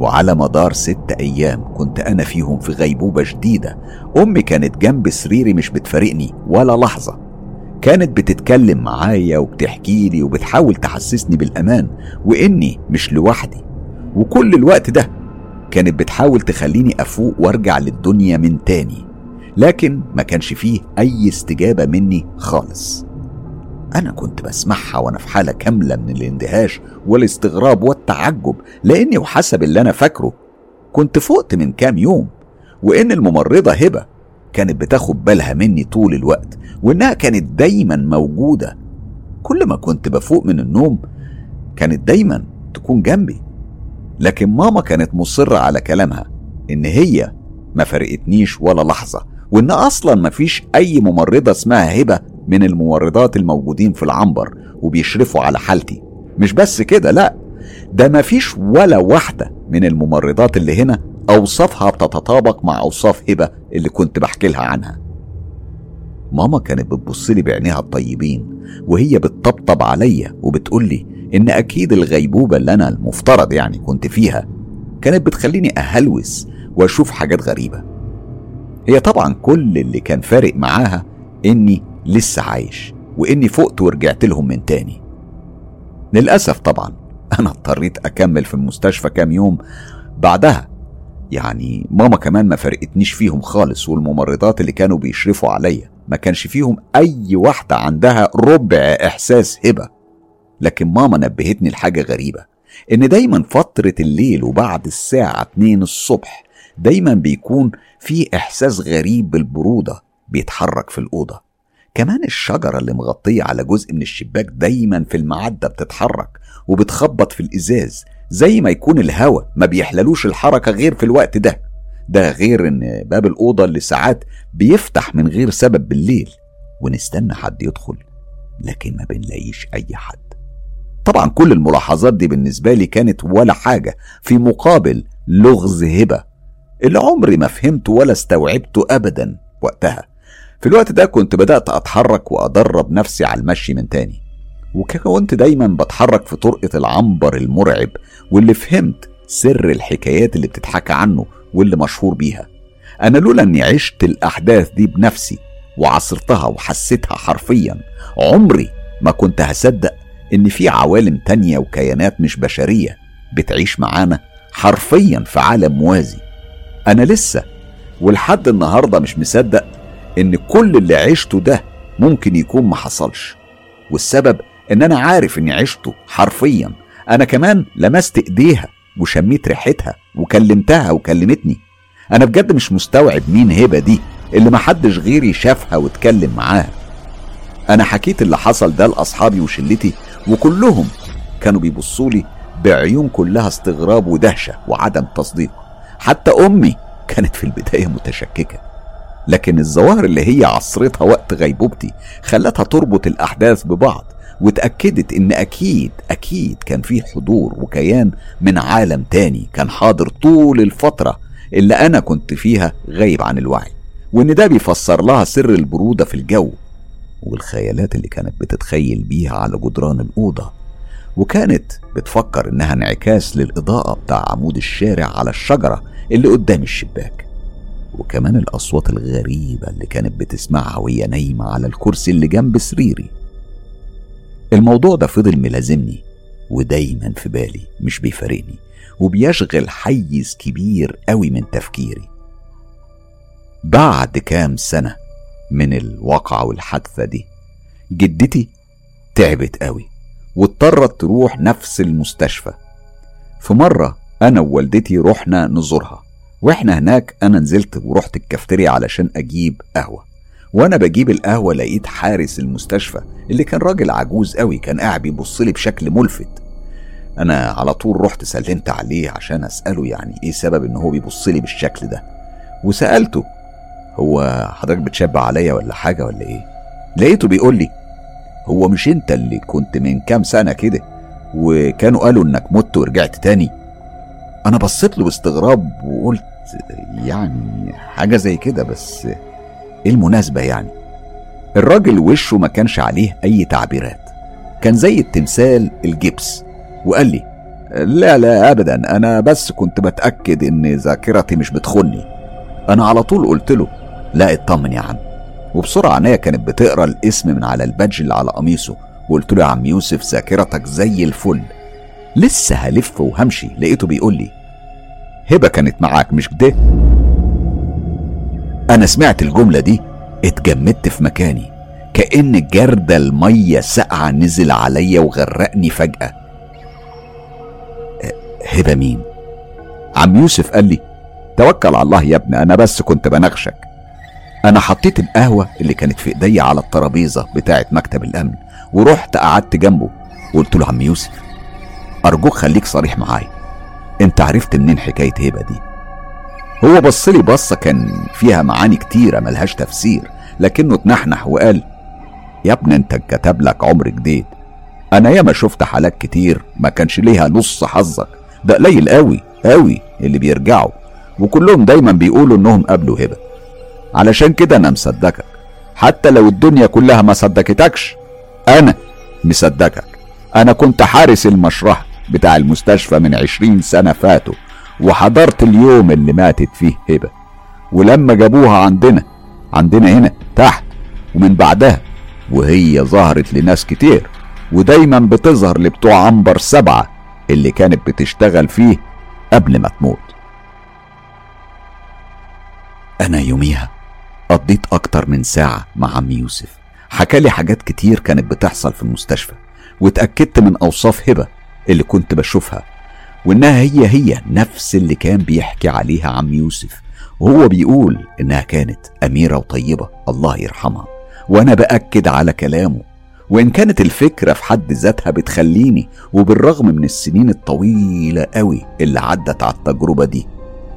وعلى مدار ست أيام كنت أنا فيهم في غيبوبة شديدة. أمي كانت جنب سريري مش بتفارقني ولا لحظة. كانت بتتكلم معايا وبتحكي لي وبتحاول تحسسني بالأمان وإني مش لوحدي. وكل الوقت ده كانت بتحاول تخليني أفوق وأرجع للدنيا من تاني لكن ما كانش فيه أي استجابة مني خالص. أنا كنت بسمعها وأنا في حالة كاملة من الاندهاش والاستغراب والتعجب لأني وحسب اللي أنا فاكره كنت فقت من كام يوم وإن الممرضة هبة كانت بتاخد بالها مني طول الوقت وإنها كانت دايما موجودة. كل ما كنت بفوق من النوم كانت دايما تكون جنبي. لكن ماما كانت مصرة على كلامها إن هي ما فرقتنيش ولا لحظة وإن أصلا مفيش أي ممرضة اسمها هبة من الممرضات الموجودين في العنبر وبيشرفوا على حالتي. مش بس كده لا ده مفيش ولا واحدة من الممرضات اللي هنا أوصافها بتتطابق مع أوصاف هبة اللي كنت بحكي لها عنها. ماما كانت بتبص لي بعينيها الطيبين وهي بتطبطب عليا وبتقول لي إن أكيد الغيبوبة اللي أنا المفترض يعني كنت فيها كانت بتخليني أهلوس وأشوف حاجات غريبة. هي طبعا كل اللي كان فارق معاها إني لسه عايش وإني فقت ورجعت لهم من تاني. للأسف طبعا أنا اضطريت أكمل في المستشفى كام يوم بعدها. يعني ماما كمان ما فرقتنيش فيهم خالص والممرضات اللي كانوا بيشرفوا عليا ما كانش فيهم أي واحدة عندها ربع إحساس هبة. لكن ماما نبهتني لحاجة غريبة إن دايما فترة الليل وبعد الساعة 2 الصبح دايما بيكون في إحساس غريب بالبرودة بيتحرك في الأوضة. كمان الشجرة اللي مغطية على جزء من الشباك دايما في المعدة بتتحرك وبتخبط في الإزاز زي ما يكون الهوا ما بيحللوش الحركة غير في الوقت ده. ده غير إن باب الأوضة اللي ساعات بيفتح من غير سبب بالليل ونستنى حد يدخل لكن ما بنلاقيش أي حد. طبعا كل الملاحظات دي بالنسبة لي كانت ولا حاجة في مقابل لغز هبة اللي عمري ما فهمته ولا استوعبته أبدا وقتها. في الوقت ده كنت بدأت أتحرك وأدرب نفسي على المشي من تاني وكنت دايما بتحرك في طرقة العنبر المرعب واللي فهمت سر الحكايات اللي بتتحكى عنه واللي مشهور بيها. أنا لولا أني عشت الأحداث دي بنفسي وعصرتها وحسيتها حرفيا عمري ما كنت هصدق إن في عوالم تانية وكيانات مش بشرية بتعيش معانا حرفيا في عالم موازي. أنا لسه ولحد النهاردة مش مصدق إن كل اللي عشته ده ممكن يكون ما حصلش. والسبب إن أنا عارف إني عشته حرفيا. أنا كمان لمست إيديها وشميت ريحتها وكلمتها وكلمتني. أنا بجد مش مستوعب مين هبة دي اللي محدش غيري شافها واتكلم معاها. أنا حكيت اللي حصل ده لأصحابي وشلتي وكلهم كانوا بيبصوا لي بعيون كلها استغراب ودهشة وعدم تصديق. حتى أمي كانت في البداية متشككة. لكن الظواهر اللي هي عصرتها وقت غيبوبتي خلتها تربط الأحداث ببعض وتأكدت إن أكيد أكيد كان في حضور وكيان من عالم تاني كان حاضر طول الفترة اللي أنا كنت فيها غايب عن الوعي. وإن ده بيفسر لها سر البرودة في الجو. والخيالات اللي كانت بتتخيل بيها على جدران الأوضة. وكانت بتفكر إنها انعكاس للإضاءة بتاع عمود الشارع على الشجرة اللي قدام الشباك. وكمان الأصوات الغريبة اللي كانت بتسمعها وهي نايمة على الكرسي اللي جنب سريري. الموضوع ده فضل ملازمني ودايما في بالي مش بيفارقني وبيشغل حيز كبير قوي من تفكيري. بعد كام سنة من الواقعة والحادثة دي. جدتي تعبت قوي واضطرت تروح نفس المستشفى. في مرة أنا ووالدتي رحنا نزورها. وإحنا هناك أنا نزلت ورحت الكافتيريا علشان أجيب قهوة. وأنا بجيب القهوة لقيت حارس المستشفى اللي كان راجل عجوز قوي كان قاعد بيبص لي بشكل ملفت. أنا على طول رحت سلمت عليه عشان أسأله يعني إيه سبب إن هو بيبص لي بالشكل ده. وسألته هو حضرتك بتشبع عليا ولا حاجة ولا إيه؟ لقيته بيقول لي هو مش أنت اللي كنت من كام سنة كده وكانوا قالوا إنك مت ورجعت تاني؟ أنا بصيت له باستغراب وقلت يعني حاجة زي كده بس إيه المناسبة يعني؟ الراجل وشه ما كانش عليه أي تعبيرات كان زي التمثال الجبس وقال لي لا لا ابدا أنا بس كنت بتأكد إن ذاكرتي مش بتخني. أنا على طول قلت له لا اطمن يا عم. وبسرعة عينيا كانت بتقرأ الاسم من على البادج اللي على قميصه وقلت له يا عم يوسف ذاكرتك زي الفل. لسه هلف وهمشي لقيته بيقول لي هبة كانت معاك مش كده أنا سمعت الجملة دي اتجمدت في مكاني. كأن جردل المية ساقعة نزل عليا وغرقني فجأة. هبة مين؟ عم يوسف قال لي توكل على الله يا ابني أنا بس كنت بنغشك أنا حطيت القهوة اللي كانت في إيديا على الترابيزة بتاعة مكتب الأمن ورحت قعدت جنبه وقلت له عم يوسف أرجوك خليك صريح معايا. أنت عرفت منين حكاية هبة دي؟ هو بص لي بصة كان فيها معاني كتيرة ملهاش تفسير لكنه اتنحنح وقال يا ابني أنت كتب لك عمر جديد. أنا ياما شفت حالات كتير ما كانش ليها نص حظك. ده قليل قوي قوي اللي بيرجعوا. وكلهم دايما بيقولوا إنهم قابلوا هبة. علشان كده أنا مصدقك. حتى لو الدنيا كلها ما صدقتكش أنا مصدقك. أنا كنت حارس المشرحة بتاع المستشفى من عشرين سنة فاتوا وحضرت اليوم اللي ماتت فيه هبة. ولما جابوها عندنا عندنا هنا تحت ومن بعدها وهي ظهرت لناس كتير ودايما بتظهر لبتوع عنبر سبعة اللي كانت بتشتغل فيه قبل ما تموت. أنا يوميها قضيت أكتر من ساعة مع عم يوسف. حكالي حاجات كتير كانت بتحصل في المستشفى واتأكدت من أوصاف هبة اللي كنت بشوفها وإنها هي هي نفس اللي كان بيحكي عليها عم يوسف. وهو بيقول إنها كانت أميرة وطيبة الله يرحمها. وأنا بأكد على كلامه. وإن كانت الفكرة في حد ذاتها بتخليني وبالرغم من السنين الطويلة قوي اللي عدت على التجربة دي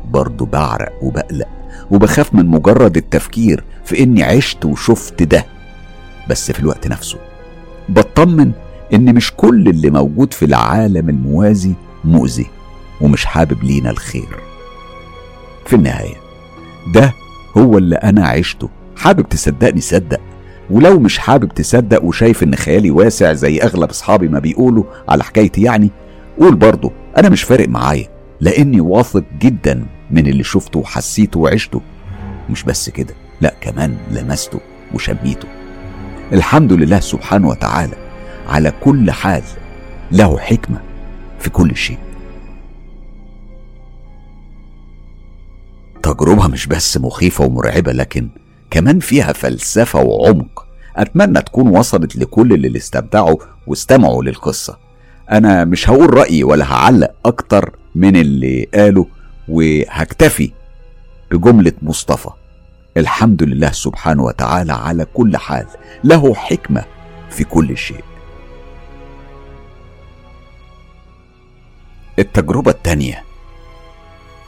برضه بعرق وبقلق. وبخاف من مجرد التفكير في إني عشت وشفت ده. بس في الوقت نفسه بطمن إن مش كل اللي موجود في العالم الموازي مؤذي ومش حابب لينا الخير. في النهاية ده هو اللي أنا عشته. حابب تصدقني صدق؟ ولو مش حابب تصدق وشايف إن خيالي واسع زي أغلب أصحابي ما بيقولوا على حكايتي يعني قول برضه أنا مش فارق معايا لأني واثق جدا من اللي شفته وحسيته وعشته. مش بس كده لا كمان لمسته وشميته. الحمد لله سبحانه وتعالى على كل حال له حكمة في كل شيء. تجربة مش بس مخيفة ومرعبة لكن كمان فيها فلسفة وعمق. أتمنى تكون وصلت لكل اللي استمتعوا واستمعوا للقصة. أنا مش هقول رأيي ولا هعلق أكتر من اللي قاله. وهكتفي بجملة مصطفى. الحمد لله سبحانه وتعالى على كل حال له حكمة في كل شيء. التجربة التانية.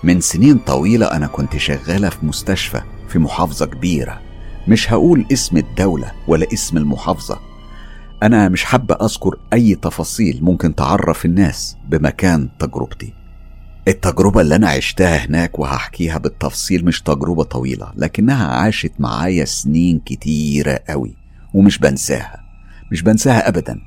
من سنين طويلة أنا كنت شغالة في مستشفى في محافظة كبيرة. مش هقول اسم الدولة ولا اسم المحافظة. أنا مش حابة أذكر أي تفاصيل ممكن تعرف الناس بمكان تجربتي. التجربة اللي أنا عشتها هناك وهحكيها بالتفصيل مش تجربة طويلة لكنها عاشت معايا سنين كتيرة قوي ومش بنساها مش بنساها أبدا.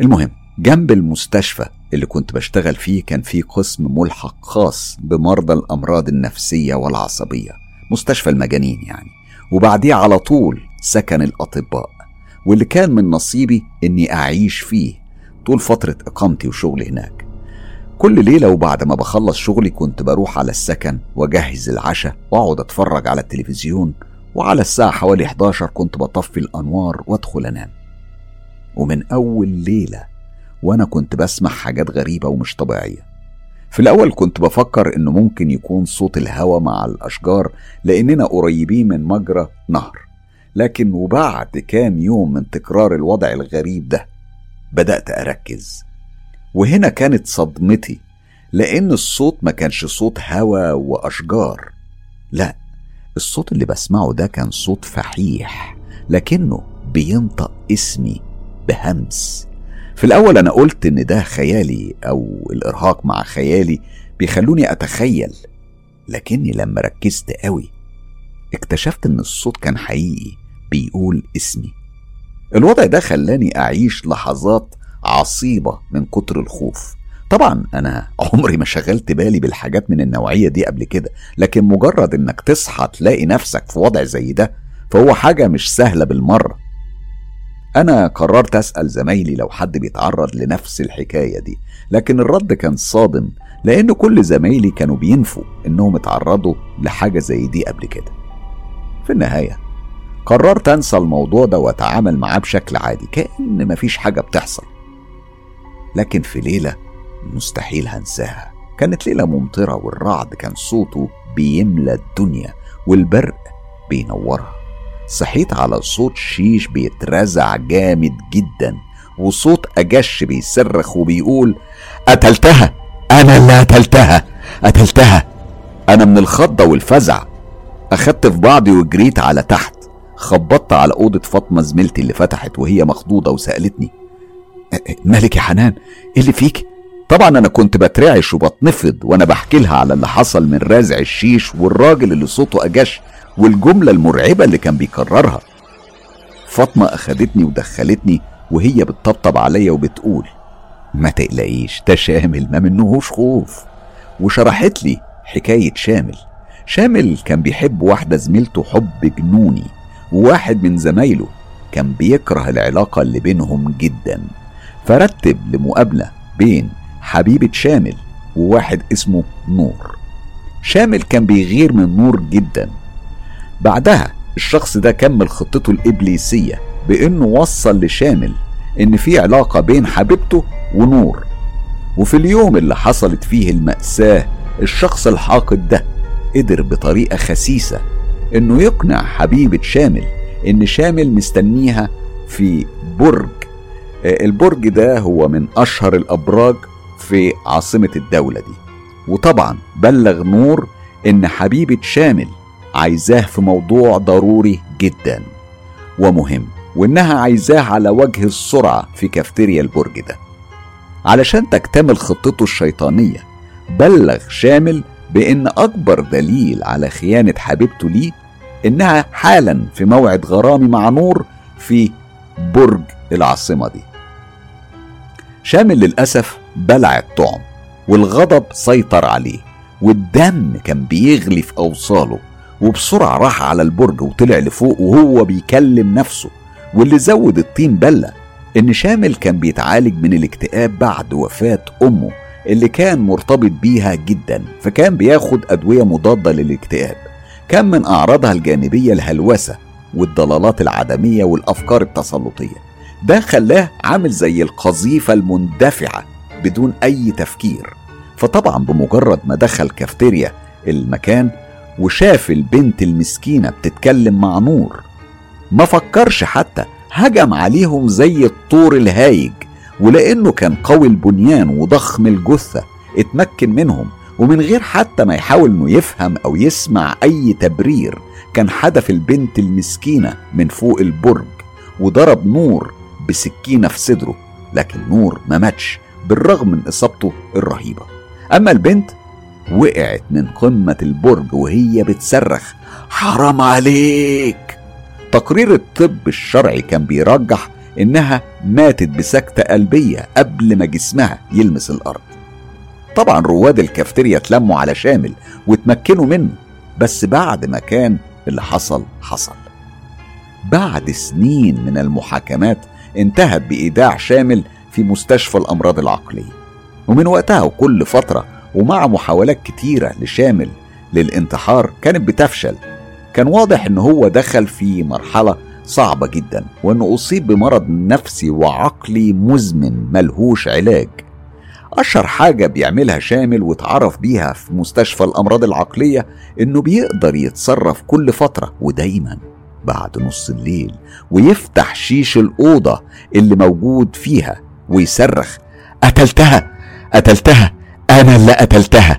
المهم جنب المستشفى اللي كنت بشتغل فيه كان في قسم ملحق خاص بمرضى الأمراض النفسية والعصبية مستشفى المجانين يعني. وبعديه على طول سكن الأطباء واللي كان من نصيبي إني أعيش فيه طول فترة إقامتي وشغلي هناك. كل ليلة وبعد ما بخلص شغلي كنت بروح على السكن وأجهز العشاء وأقعد أتفرج على التلفزيون وعلى الساعة حوالي 11 كنت بطفي الأنوار وأدخل أنام. ومن أول ليلة وأنا كنت بسمع حاجات غريبة ومش طبيعية. في الأول كنت بفكر إنه ممكن يكون صوت الهوا مع الأشجار لأننا قريبين من مجرى نهر. لكن وبعد كام يوم من تكرار الوضع الغريب ده بدأت أركز. وهنا كانت صدمتي لأن الصوت ما كانش صوت هوا وأشجار. لا الصوت اللي بسمعه ده كان صوت فحيح لكنه بينطق اسمي بهمس. في الأول أنا قلت إن ده خيالي أو الإرهاق مع خيالي بيخلوني أتخيل لكني لما ركزت قوي اكتشفت إن الصوت كان حقيقي بيقول اسمي. الوضع ده خلاني أعيش لحظات عصيبة من كتر الخوف. طبعا أنا عمري ما شغلت بالي بالحاجات من النوعية دي قبل كده لكن مجرد إنك تصحى تلاقي نفسك في وضع زي ده فهو حاجة مش سهلة بالمرة. أنا قررت أسأل زمايلي لو حد بيتعرض لنفس الحكاية دي لكن الرد كان صادم لأن كل زمايلي كانوا بينفوا إنهم اتعرضوا لحاجة زي دي قبل كده. في النهاية قررت أنسى الموضوع ده وأتعامل معاه بشكل عادي كأن مفيش حاجة بتحصل. لكن في ليلة مستحيل هنساها. كانت ليلة ممطرة والرعد كان صوته بيملى الدنيا والبرق بينورها. صحيت على صوت شيش بيترزع جامد جدا وصوت أجش بيصرخ وبيقول قتلتها أنا اللي قتلتها قتلتها أنا من الخضة والفزع. أخدت في بعضي وجريت على تحت. خبطت على أوضة فاطمة زميلتي اللي فتحت وهي مخضوضة وسألتني مالك يا حنان إيه اللي فيك؟ طبعا أنا كنت بترعش وبتنفض وأنا بحكي لها على اللي حصل من رازع الشيش والراجل اللي صوته أجش والجملة المرعبة اللي كان بيكررها. فاطمة أخدتني ودخلتني وهي بتطبطب عليا وبتقول ما تقلقيش ده شامل ما منهوش خوف. وشرحت لي حكاية شامل. شامل كان بيحب واحدة زميلته حب جنوني وواحد من زمايله كان بيكره العلاقة اللي بينهم جدا. فرتب لمقابلة بين حبيبة شامل وواحد اسمه نور. شامل كان بيغير من نور جدا. بعدها الشخص ده كمل خطته الإبليسية بإنه وصل لشامل إن في علاقة بين حبيبته ونور. وفي اليوم اللي حصلت فيه المأساة الشخص الحاقد ده قدر بطريقة خسيسة إنه يقنع حبيبة شامل إن شامل مستنيها في برج البرج ده هو من أشهر الأبراج في عاصمة الدولة دي. وطبعا بلغ نور إن حبيبة شامل عايزاه في موضوع ضروري جدا ومهم وإنها عايزاه على وجه السرعة في كافتيريا البرج ده. علشان تكتمل خطته الشيطانية بلغ شامل بإن أكبر دليل على خيانة حبيبته ليه إنها حالا في موعد غرامي مع نور في برج العاصمة دي. شامل للأسف بلع الطعم والغضب سيطر عليه والدم كان بيغلي في أوصاله وبسرعة راح على البرج وطلع لفوق وهو بيكلم نفسه واللي زود الطين بلة إن شامل كان بيتعالج من الاكتئاب بعد وفاة أمه اللي كان مرتبط بيها جدا فكان بياخد أدوية مضادة للاكتئاب. كان من أعراضها الجانبية الهلوسة والضلالات العدمية والأفكار التسلطية. ده خلاه عامل زي القذيفة المندفعة بدون أي تفكير. فطبعا بمجرد ما دخل كافتيريا المكان وشاف البنت المسكينة بتتكلم مع نور ما فكرش حتى هجم عليهم زي الطور الهايج ولأنه كان قوي البنيان وضخم الجثة اتمكن منهم ومن غير حتى ما يحاول إنه يفهم أو يسمع أي تبرير كان حدف البنت المسكينة من فوق البرج وضرب نور بسكينة في صدره لكن نور ما ماتش بالرغم من إصابته الرهيبة. أما البنت وقعت من قمة البرج وهي بتصرخ حرام عليك! تقرير الطب الشرعي كان بيرجح إنها ماتت بسكتة قلبية قبل ما جسمها يلمس الأرض. طبعا رواد الكافتيريا اتلموا على شامل واتمكنوا منه بس بعد ما كان اللي حصل حصل. بعد سنين من المحاكمات انتهت بإيداع شامل في مستشفى الأمراض العقلية. ومن وقتها وكل فترة ومع محاولات كتيرة لشامل للانتحار كانت بتفشل. كان واضح إن هو دخل في مرحلة صعبة جدا وانه أصيب بمرض نفسي وعقلي مزمن ملهوش علاج. أشهر حاجة بيعملها شامل واتعرف بيها في مستشفى الأمراض العقلية إنه بيقدر يتصرف كل فترة ودايما. بعد نص الليل ويفتح شيش الأوضة اللي موجود فيها ويصرخ قتلتها قتلتها أنا اللي قتلتها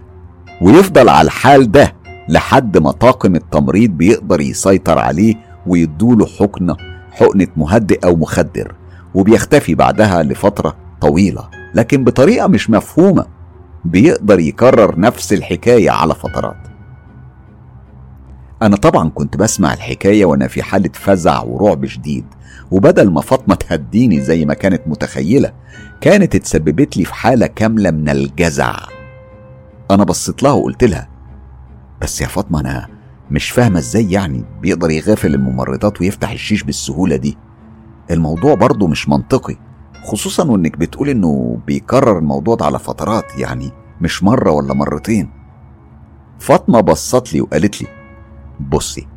ويفضل على الحال ده لحد ما طاقم التمريض بيقدر يسيطر عليه ويدوله حقنة حقنة مهدئ أو مخدر وبيختفي بعدها لفترة طويلة لكن بطريقة مش مفهومة. بيقدر يكرر نفس الحكاية على فترات. أنا طبعا كنت بسمع الحكاية وأنا في حالة فزع ورعب شديد وبدل ما فاطمة تهديني زي ما كانت متخيلة كانت اتسببت لي في حالة كاملة من الجزع. أنا بصيت لها وقلت لها بس يا فاطمة أنا مش فاهمة إزاي يعني بيقدر يغافل الممرضات ويفتح الشيش بالسهولة دي. الموضوع برضه مش منطقي خصوصا وانك بتقول إنه بيكرر الموضوع ده على فترات يعني مش مرة ولا مرتين. فاطمة بصت لي وقالت لي بصي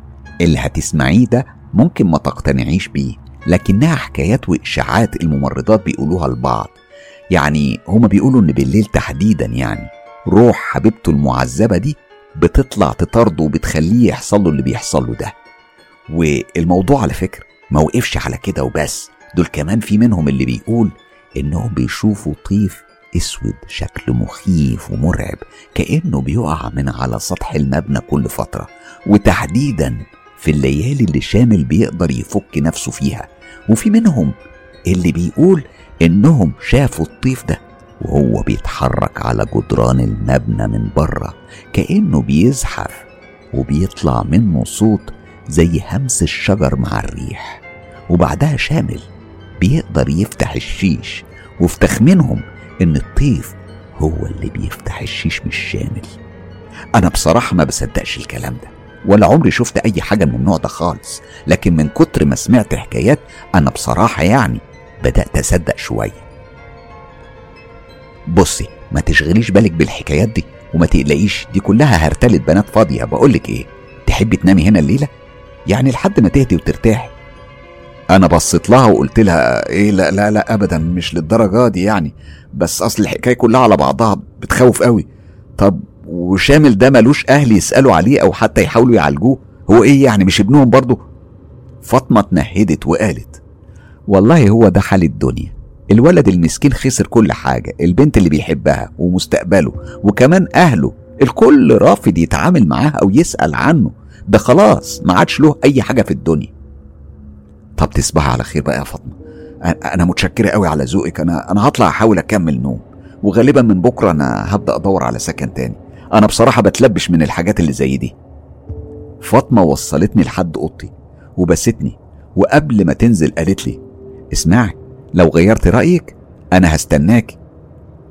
اللي هتسمعيه ده ممكن ما تقتنعيش بيه لكنها حكايات وإشاعات الممرضات بيقولوها لبعض. يعني هما بيقولوا إن بالليل تحديدا يعني روح حبيبته المعذبة دي بتطلع تطارده وبتخليه يحصل له اللي بيحصل له ده. والموضوع على فكرة ما وقفش على كده وبس دول كمان في منهم اللي بيقول إنهم بيشوفوا طيف أسود شكله مخيف ومرعب كأنه بيقع من على سطح المبنى كل فترة. وتحديدا في الليالي اللي شامل بيقدر يفك نفسه فيها. وفي منهم اللي بيقول إنهم شافوا الطيف ده وهو بيتحرك على جدران المبنى من بره كأنه بيزحف وبيطلع منه صوت زي همس الشجر مع الريح. وبعدها شامل بيقدر يفتح الشيش وفي تخمينهم إن الطيف هو اللي بيفتح الشيش مش شامل. أنا بصراحة ما بصدقش الكلام ده. ولا عمري شفت أي حاجة من النوع ده خالص. لكن من كتر ما سمعت حكايات أنا بصراحة يعني بدأت أصدق شوية. بصي ما تشغليش بالك بالحكايات دي وما تقلقيش دي كلها هرتلة بنات فاضية. بقولك إيه تحبي تنامي هنا الليلة؟ يعني لحد ما تهدي وترتاحي. أنا بصيت لها وقلت لها إيه لا لا لا ابدا مش للدرجة دي يعني. بس أصل الحكاية كلها على بعضها بتخوف قوي. طب وشامل ده ملوش أهل يسألوا عليه أو حتى يحاولوا يعالجوه. هو إيه يعني؟ مش ابنهم برضه فاطمة اتنهدت وقالت والله هو ده حال الدنيا. الولد المسكين خسر كل حاجة البنت اللي بيحبها ومستقبله وكمان أهله. الكل رافض يتعامل معاه أو يسأل عنه. ده خلاص ما عادش له أي حاجة في الدنيا. طب تصبح على خير بقى يا فاطمة. أنا متشكرة قوي على ذوقك. أنا أنا هطلع أحاول أكمل نوم. وغالبا من بكرة أنا هبدأ أدور على سكن تاني. أنا بصراحة بتلبش من الحاجات اللي زي دي. فاطمة وصلتني لحد أوضتي وبستني وقبل ما تنزل قالت لي اسمعي لو غيرت رأيك أنا هستناك.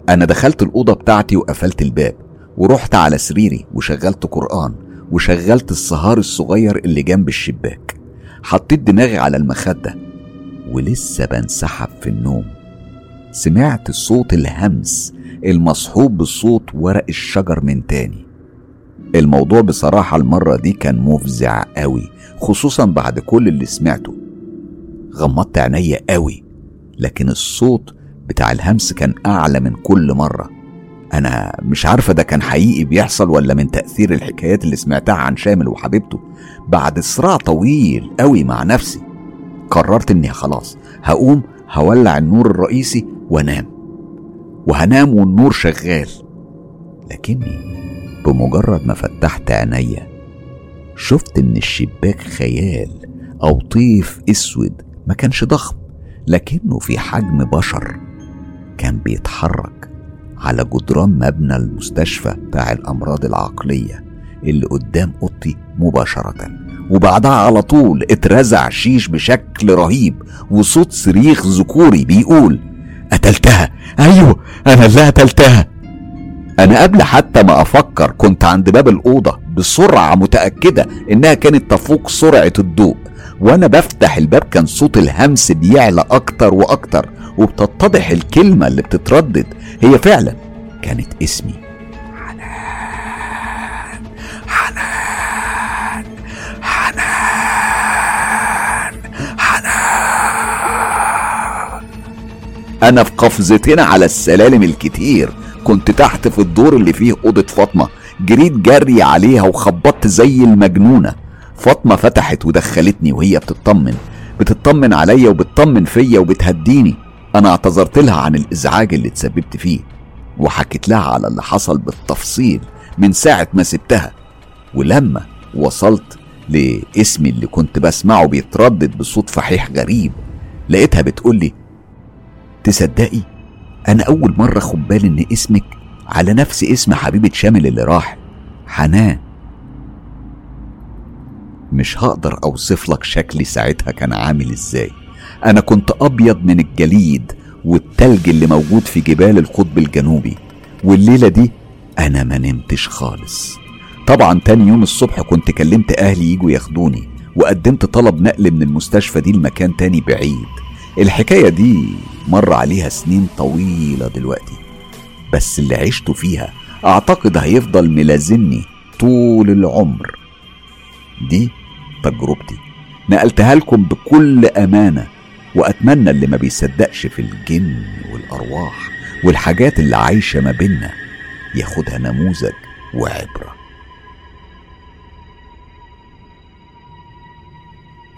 أنا دخلت الأوضة بتاعتي وقفلت الباب ورحت على سريري وشغلت قرآن وشغلت السهار الصغير اللي جنب الشباك. حطيت دماغي على المخدة ولسه بنسحب في النوم. سمعت صوت الهمس المصحوب بصوت ورق الشجر من تاني. الموضوع بصراحة المرة دي كان مفزع قوي خصوصا بعد كل اللي سمعته. غمضت عينيا قوي لكن الصوت بتاع الهمس كان أعلى من كل مرة. أنا مش عارفة ده كان حقيقي بيحصل ولا من تأثير الحكايات اللي سمعتها عن شامل وحبيبته بعد صراع طويل قوي مع نفسي. قررت إني خلاص هقوم هولع النور الرئيسي وانام وهنام والنور شغال. لكني بمجرد ما فتحت عينيا شفت إن الشباك خيال أو طيف أسود. ما كانش ضخم لكنه في حجم بشر. كان بيتحرك على جدران مبنى المستشفى بتاع الأمراض العقلية اللي قدام أوضتي مباشرة. وبعدها على طول اترزع شيش بشكل رهيب وصوت صريخ ذكوري بيقول قتلتها. أيوه أنا اللي قتلتها. أنا قبل حتى ما أفكر كنت عند باب الأوضة بسرعة متأكدة إنها كانت تفوق سرعة الضوء وأنا بفتح الباب كان صوت الهمس بيعلى أكتر وأكتر وبتتضح الكلمة اللي بتتردد. هي فعلا كانت اسمي. أنا في قفزتين على السلالم الكتير. كنت تحت في الدور اللي فيه أوضة فاطمة. جريت جري عليها وخبطت زي المجنونة. فاطمة فتحت ودخلتني وهي بتطمن. بتطمن عليا وبتطمن فيا وبتهديني. أنا اعتذرت لها عن الإزعاج اللي اتسببت فيه. وحكيت لها على اللي حصل بالتفصيل من ساعة ما سبتها. ولما وصلت لاسمي اللي كنت بسمعه بيتردد بصوت فحيح غريب لقيتها بتقولي تصدقي أنا أول مرة خد بالي إن اسمك على نفس اسم حبيبة شامل اللي راح. حنان. مش هقدر أوصف لك شكلي ساعتها كان عامل إزاي. أنا كنت أبيض من الجليد والتلج اللي موجود في جبال القطب الجنوبي. والليلة دي أنا ما نمتش خالص. طبعا تاني يوم الصبح كنت كلمت أهلي يجوا ياخدوني وقدمت طلب نقل من المستشفى دي لمكان تاني بعيد. الحكاية دي مر عليها سنين طويلة دلوقتي بس اللي عشته فيها أعتقد هيفضل ملازمني طول العمر. دي تجربتي. نقلتها لكم بكل أمانة وأتمنى اللي ما بيصدقش في الجن والأرواح والحاجات اللي عايشة ما بينا ياخدها نموذج وعبرة.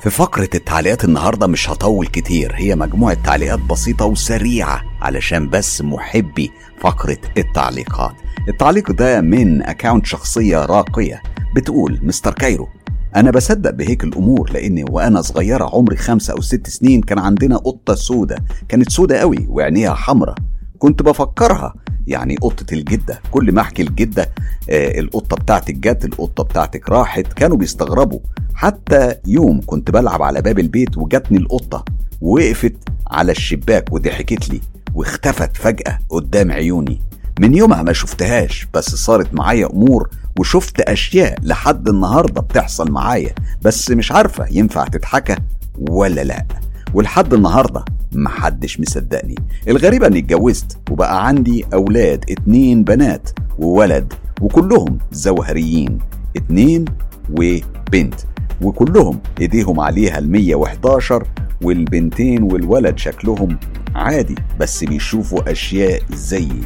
في فقرة التعليقات النهاردة مش هطول كتير هي مجموعة تعليقات بسيطة وسريعة علشان بس محبي فقرة التعليقات. التعليق ده من أكاونت شخصية راقية بتقول مستر كايرو أنا بصدق بهيك الأمور لأني وأنا صغيرة عمري خمسة أو ست سنين كان عندنا قطة سودة كانت سودة قوي وعينيها حمرة كنت بفكرها. يعني قطة الجدة كل ما أحكي الجدة آه القطة بتاعتك جت القطة بتاعتك راحت كانوا بيستغربوا. حتى يوم كنت بلعب على باب البيت وجاتني القطة ووقفت على الشباك وضحكت لي واختفت فجأة قدام عيوني. من يومها ما شفتهاش بس صارت معايا أمور وشفت أشياء لحد النهاردة بتحصل معايا. بس مش عارفة ينفع تتحكى ولا لأ. ولحد النهاردة محدش مصدقني. الغريبة أني اتجوزت وبقى عندي أولاد اتنين بنات وولد وكلهم زوهريين اتنين وبنت وكلهم إيديهم عليها المية وحداشر والبنتين والولد شكلهم عادي بس بيشوفوا أشياء زيي.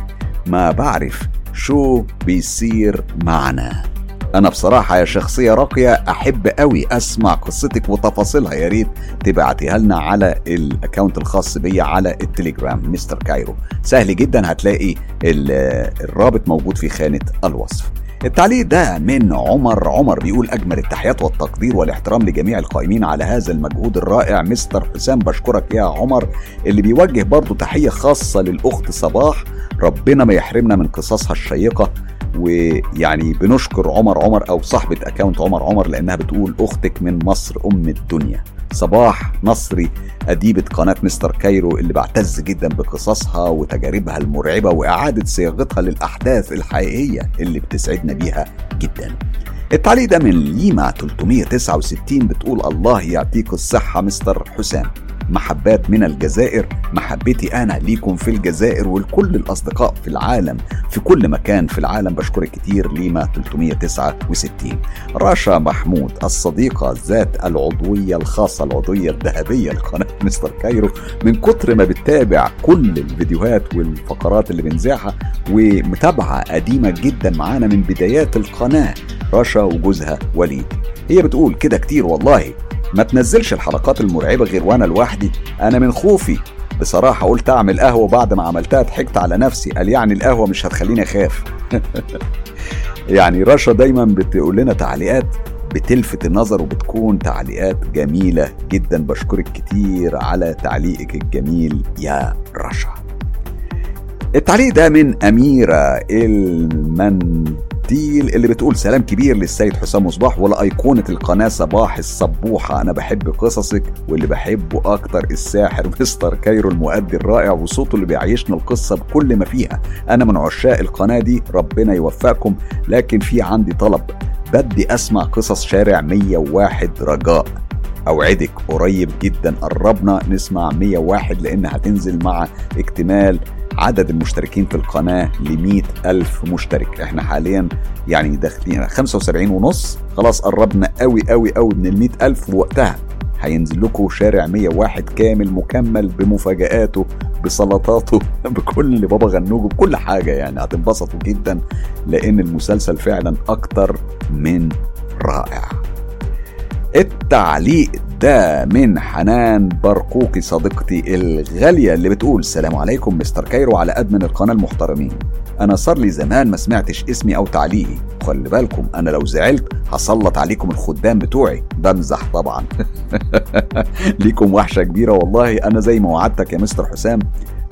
ما بعرف شو بيصير معنا. أنا بصراحة يا شخصية راقية أحب قوي أسمع قصتك وتفاصيلها. يا ريت تبعتيها لنا على ال account الخاص بيا على التليجرام مستر كايرو. سهل جدا هتلاقي الرابط موجود في خانة الوصف. التعليق ده من عمر. عمر بيقول أجمل التحيات والتقدير والاحترام لجميع القائمين على هذا المجهود الرائع. مستر حسام بشكرك يا عمر اللي بيوجه برضه تحية خاصة للأخت صباح. ربنا ما يحرمنا من قصصها الشيقة. ويعني بنشكر عمر عمر أو صاحبة account عمر عمر لأنها بتقول أختك من مصر أم الدنيا. صباح نصري أديبة قناة مستر كايرو اللي بعتز جدا بقصصها وتجاربها المرعبة وإعادة صياغتها للأحداث الحقيقية اللي بتسعدنا بيها جدا. التعليق ده من ليما 369 بتقول الله يعطيك الصحة مستر حسام. محبات من الجزائر. محبتي أنا ليكم في الجزائر ولكل الأصدقاء في العالم في كل مكان في العالم. بشكرك كتير. ليما 369 رشا محمود الصديقة ذات العضوية الخاصة العضوية الذهبية لقناة مستر كايرو. من كتر ما بتتابع كل الفيديوهات والفقرات اللي بنذاعها ومتابعة قديمة جدا معانا من بدايات القناة رشا وجوزها وليد. هي بتقول كده كتير والله. ما تنزلش الحلقات المرعبة غير وأنا لوحدي. أنا من خوفي. بصراحة قلت أعمل قهوة بعد ما عملتها ضحكت على نفسي. قال يعني القهوة مش هتخليني أخاف. يعني رشا دايما بتقول لنا تعليقات بتلفت النظر وبتكون تعليقات جميلة جدا. بشكرك كتير على تعليقك الجميل يا رشا. التعليق ده من أميرة المنديل اللي بتقول سلام كبير للسيد حسام مصباح ولأيقونة القناة صباح الصبوحة. أنا بحب قصصك واللي بحبه أكتر الساحر مستر كايرو المؤدي الرائع وصوته اللي بيعيشنا القصة بكل ما فيها. أنا من عشاق القناة دي ربنا يوفقكم لكن في عندي طلب. بدي أسمع قصص شارع 101 رجاء. أوعدك قريب جدا. قربنا نسمع 101 لأن هتنزل مع اكتمال عدد المشتركين في القناة ل ألف مشترك. إحنا حاليا يعني داخلين 75 ونص. خلاص قربنا قوي قوي قوي من ال ألف ووقتها. هينزل لكم شارع 101 كامل مكمل بمفاجآته بسلطاته بكل بابا غنوج بكل حاجة يعني. هتنبسطوا جدا لأن المسلسل فعلا أكتر من رائع. التعليق ده من حنان برقوقي صديقتي الغالية اللي بتقول سلام عليكم مستر كايرو على أدمن القناة المحترمين. أنا صار لي زمان ما سمعتش اسمي أو تعليقي. خلي بالكم أنا لو زعلت هسلط عليكم الخدام بتوعي. بمزح طبعا. ليكم وحشة كبيرة والله. أنا زي ما وعدتك يا مستر حسام.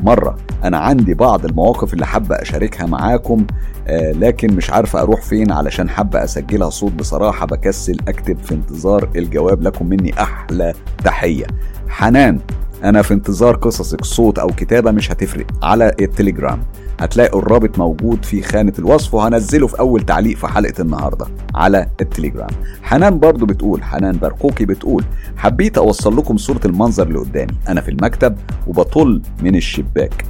مرة أنا عندي بعض المواقف اللي حابة أشاركها معاكم. لكن مش عارفة أروح فين علشان حابة أسجلها صوت بصراحة. بكسل أكتب في انتظار الجواب لكم مني أحلى تحية. حنان أنا في انتظار قصصك. صوت أو كتابة مش هتفرق. على التليجرام هتلاقوا الرابط موجود في خانة الوصف وهنزله في أول تعليق في حلقة النهاردة على التليجرام. حنان برضو بتقول حنان برقوقي بتقول حبيت أوصل لكم صورة المنظر اللي قدامي. أنا في المكتب وبطل من الشباك.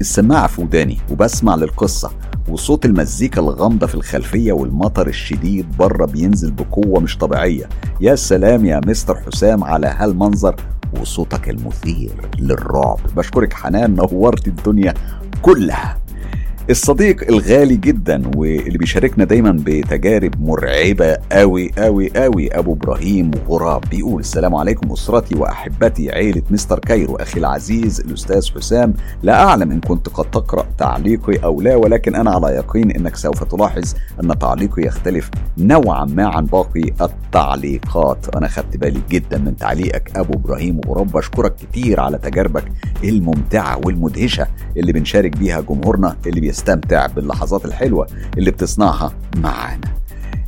السماعة في وداني وبسمع للقصة وصوت المزيكا الغامضة في الخلفية والمطر الشديد بره بينزل بقوة مش طبيعية. يا سلام يا مستر حسام على هالمنظر وصوتك المثير للرعب. بشكرك حنان نورت الدنيا كلها. الصديق الغالي جدا واللي بيشاركنا دايما بتجارب مرعبة قوي قوي قوي أبو إبراهيم غراب بيقول السلام عليكم أسرتي وأحبتي عيلة مستر كايرو. أخي العزيز الأستاذ حسام لا أعلم إن كنت قد تقرأ تعليقي أو لا ولكن أنا على يقين إنك سوف تلاحظ أن تعليقي يختلف نوعا ما عن باقي التعليقات. أنا خدت بالي جدا من تعليقك أبو إبراهيم غراب. بشكرك كتير على تجاربك الممتعة والمدهشة اللي بنشارك بيها جمهورنا اللي نستمتع باللحظات الحلوة اللي بتصنعها معانا.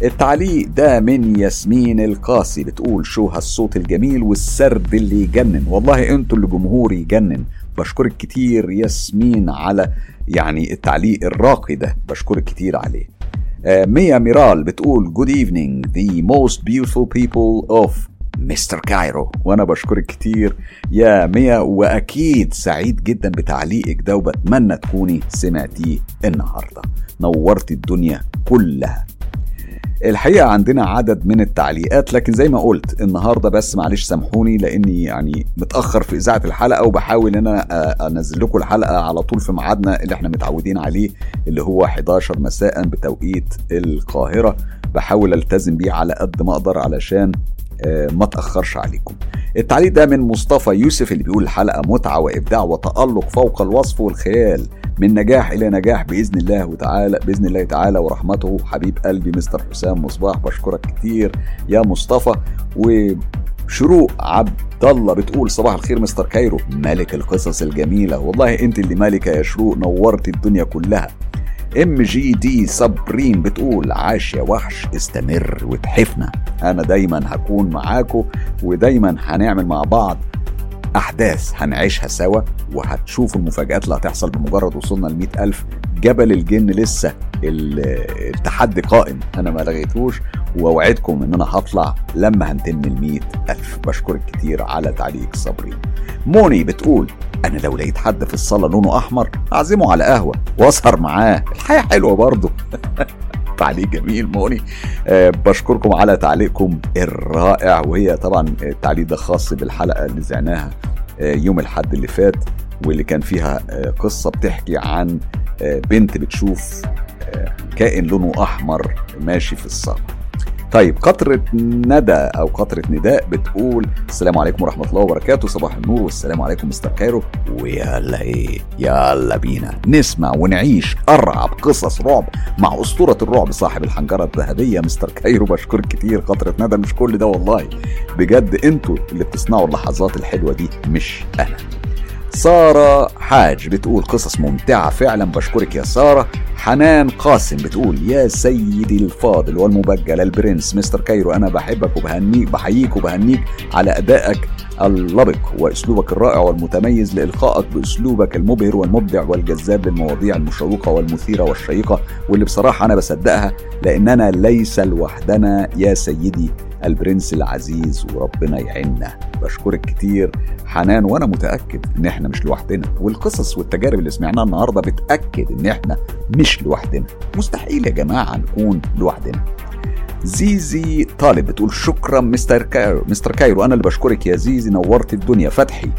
التعليق ده من ياسمين القاسي بتقول شو هالصوت الجميل والسرد اللي يجنن. والله أنتوا اللي جمهور يجنن. بشكرك كتير ياسمين على يعني التعليق الراقي ده. بشكرك كتير عليه. آه ميا ميرال بتقول good evening the most beautiful people of مستر كايرو. وأنا بشكرك كتير. يا ميا وأكيد سعيد جدا بتعليقك ده وبتمنى تكوني سمعتيه النهارده. نورت الدنيا كلها. الحقيقة عندنا عدد من التعليقات لكن زي ما قلت النهاردة بس معلش سامحوني لأني يعني متأخر في إذاعة الحلقة وبحاول إن أنا أنزل لكم الحلقة على طول في ميعادنا اللي إحنا متعودين عليه اللي هو 11 مساء بتوقيت القاهرة. بحاول ألتزم بيه على قد ما أقدر علشان ما تأخرش عليكم. التعليق ده من مصطفى يوسف اللي بيقول الحلقة متعة وإبداع وتألق فوق الوصف والخيال. من نجاح إلى نجاح بإذن الله تعالى بإذن الله تعالى ورحمته حبيب قلبي مستر حسام مصباح بشكرك كتير يا مصطفى. و شروق عبد الله بتقول صباح الخير مستر كايرو. ملك القصص الجميلة. والله أنت اللي مالكة يا شروق نورت الدنيا كلها. ام جي دي سبريم بتقول عاش يا وحش استمر وتحفنا. أنا دايما هكون معاكم ودايما هنعمل مع بعض أحداث هنعيشها سوا وهتشوفوا المفاجآت اللي هتحصل بمجرد وصولنا ل ألف جبل الجن لسه التحدي قائم. أنا ما لغيتوش وأوعدكم إن أنا هطلع لما هنتم ال ألف. بشكرك كتير على تعليق صبري. موني بتقول أنا لو لقيت حد في الصالة لونه أحمر أعزمه على قهوة وأسهر معاه. الحياة حلوة برضه. تعليق جميل موني. أه بشكركم على تعليقكم الرائع وهي طبعا التعليق ده خاص بالحلقة اللي زعناها أه يوم الحد اللي فات واللي كان فيها أه قصة بتحكي عن بنت بتشوف كائن لونه أحمر ماشي في الصاله طيب قطرة ندى أو قطرة نداء بتقول السلام عليكم ورحمة الله وبركاته صباح النور والسلام عليكم مستر كايرو. ويلا إيه؟ يلا بينا. نسمع ونعيش أرعب قصص رعب مع أسطورة الرعب صاحب الحنجرة الذهبية مستر كايرو. بشكرك كتير. قطرة ندى مش كل ده والله. بجد أنتوا اللي بتصنعوا اللحظات الحلوة دي مش أنا. سارة حاج بتقول قصص ممتعة فعلا بشكرك يا سارة. حنان قاسم بتقول يا سيدي الفاضل والمبجل البرنس مستر كايرو أنا بحبك وبهنيك بحييك وبهنيك على أدائك اللبق وأسلوبك الرائع والمتميز لإلقائك بأسلوبك المبهر والمبدع والجذاب للمواضيع المشوقة والمثيرة والشيقة واللي بصراحة أنا بصدقها لأننا ليس لوحدنا يا سيدي البرنس العزيز وربنا يعيننا. بشكرك كتير. حنان وأنا متأكد إن إحنا مش لوحدنا. والقصص والتجارب اللي سمعناها النهارده بتأكد إن إحنا مش لوحدنا. مستحيل يا جماعة نكون لوحدنا. زيزي طالب بتقول شكرا مستر كايرو مستر كايرو. أنا اللي بشكرك يا زيزي نورت الدنيا. فتحي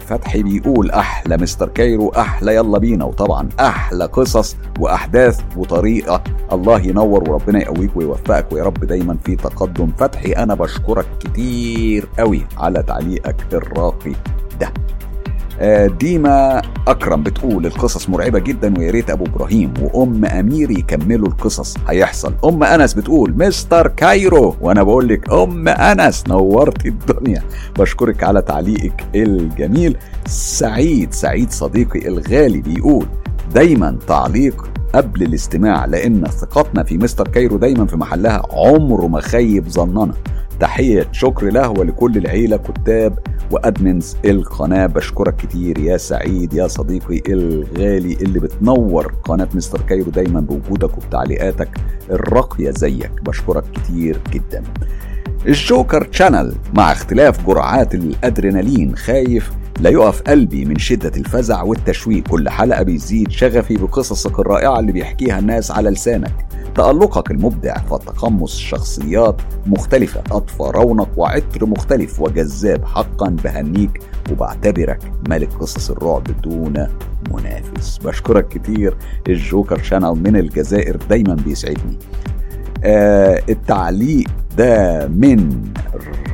فتحي بيقول أحلى مستر كايرو أحلى يلا بينا. وطبعا أحلى قصص وأحداث وطريقة الله ينور وربنا يقويك ويوفقك ويا رب دايما في تقدم. فتحي أنا بشكرك كتير قوي على تعليقك الراقي ده. ديما أكرم بتقول القصص مرعبة جدا ويا ريت أبو إبراهيم وأم امير يكملوا القصص. هيحصل. أم أنس بتقول مستر كايرو وأنا بقول لك أم أنس نورت الدنيا. بشكرك على تعليقك الجميل. سعيد سعيد صديقي الغالي بيقول دايما تعليق قبل الاستماع لأن ثقتنا في مستر كايرو دايما في محلها عمره ما خيب ظننا. تحية شكر له ولكل العيلة كتاب و admins القناة. بشكرك كتير يا سعيد يا صديقي الغالي اللي بتنور قناة مستر كايرو دايما بوجودك وبتعليقاتك الراقية زيك. بشكرك كتير جدا. الجوكر تشانل مع اختلاف جرعات الأدرينالين خايف لا يقف قلبي من شدة الفزع والتشويق كل حلقة بيزيد شغفي بقصصك الرائعة اللي بيحكيها الناس على لسانك. تألقك المبدع في تقمص شخصيات مختلفة أضفى رونق وعطر مختلف. وجذاب حقا بهنيك وبعتبرك ملك قصص الرعب دون منافس. بشكرك كتير. الجوكر شانل من الجزائر دايما بيسعدني. آه التعليق ده من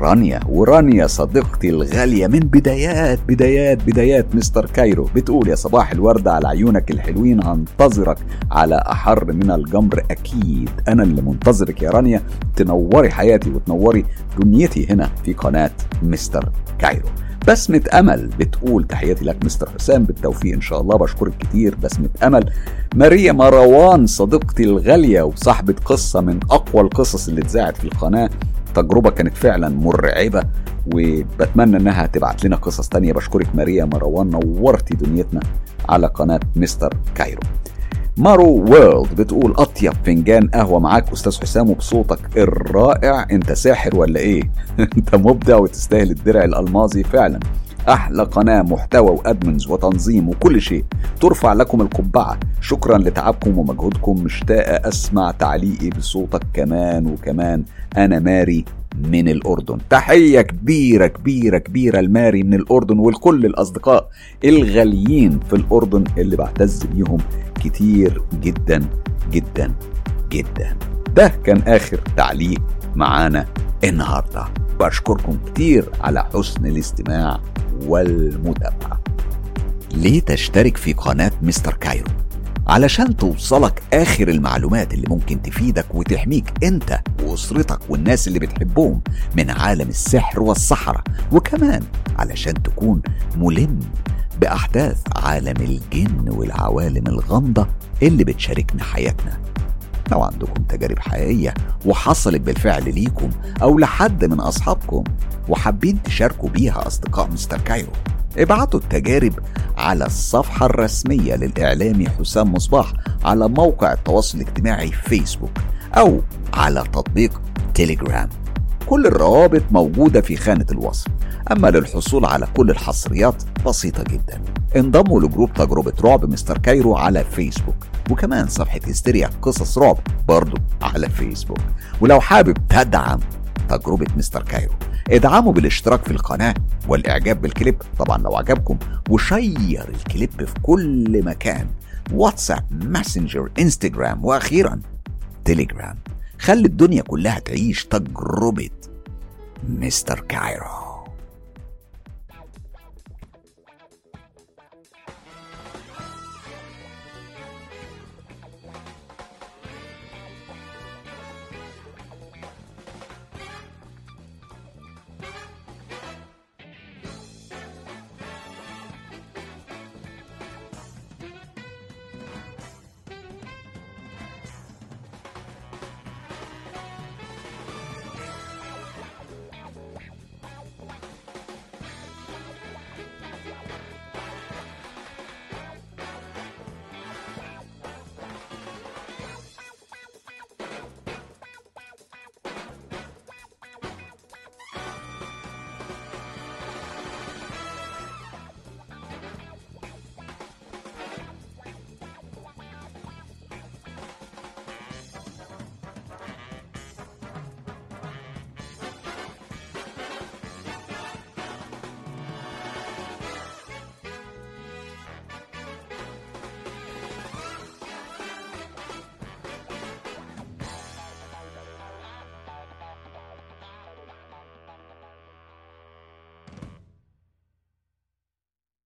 رانيا ورانيا صديقتي الغالية من بدايات بدايات بدايات مستر كايرو. بتقول يا صباح الوردة على عيونك الحلوين هنتظرك على أحر من الجمر أكيد. أنا اللي منتظرك يا رانيا. تنوري حياتي وتنوري دنيتي هنا في قناة مستر كايرو. بسمة أمل بتقول تحياتي لك مستر حسام بالتوفيق إن شاء الله. بشكرك كتير. بسمة أمل. ماريا مروان صديقتي الغالية وصاحبة قصة من أقوى القصص اللي اتذاعت في القناة. تجربة كانت فعلا مرعبة وبتمنى إنها تبعت لنا قصص تانية. بشكرك ماريا مروان نورتي دنيتنا على قناة مستر كايرو. مارو وورلد بتقول أطيب فنجان قهوة معاك أستاذ حسام وبصوتك الرائع. أنت ساحر ولا إيه؟ أنت مبدع وتستاهل الدرع الالمازي فعلا. أحلى قناه محتوى و admins وتنظيم وكل شيء. ترفع لكم القبعة. شكرا لتعبكم ومجهودكم. مشتاقه أسمع تعليقي بصوتك كمان وكمان. أنا ماري من الأردن. تحية كبيرة كبيرة كبيرة لماري من الأردن ولكل الأصدقاء الغاليين في الأردن اللي بعتز بيهم كتير جدا جدا جدا. ده كان آخر تعليق. معانا النهاردة. بشكركم كتير على حسن الاستماع والمتابعة. ليه تشترك في قناة مستر كايرو؟ علشان توصلك آخر المعلومات اللي ممكن تفيدك وتحميك أنت وأسرتك والناس اللي بتحبهم من عالم السحر والسحرة وكمان علشان تكون ملم بأحداث عالم الجن والعوالم الغامضة اللي بتشاركنا حياتنا. لو عندكم تجارب حقيقية وحصلت بالفعل ليكم أو لحد من أصحابكم وحابين تشاركوا بيها أصدقاء مستر كايرو ابعتوا التجارب على الصفحة الرسمية للإعلامي حسام مصباح على موقع التواصل الاجتماعي فيسبوك أو على تطبيق تيليجرام كل الروابط موجودة في خانة الوصف أما للحصول على كل الحصريات بسيطة جدا. انضموا ل group تجربة رعب مستر كايرو على فيسبوك وكمان صفحة هستيريا قصص رعب برضو على فيسبوك. ولو حابب تدعم تجربة مستر كايرو ادعموا بالاشتراك في القناة والإعجاب بالكليب. طبعا لو عجبكم و share ال clip في كل مكان. واتساب ماسنجر إنستجرام وأخيرا تليجرام خلي الدنيا كلها تعيش تجربة مستر كايرو.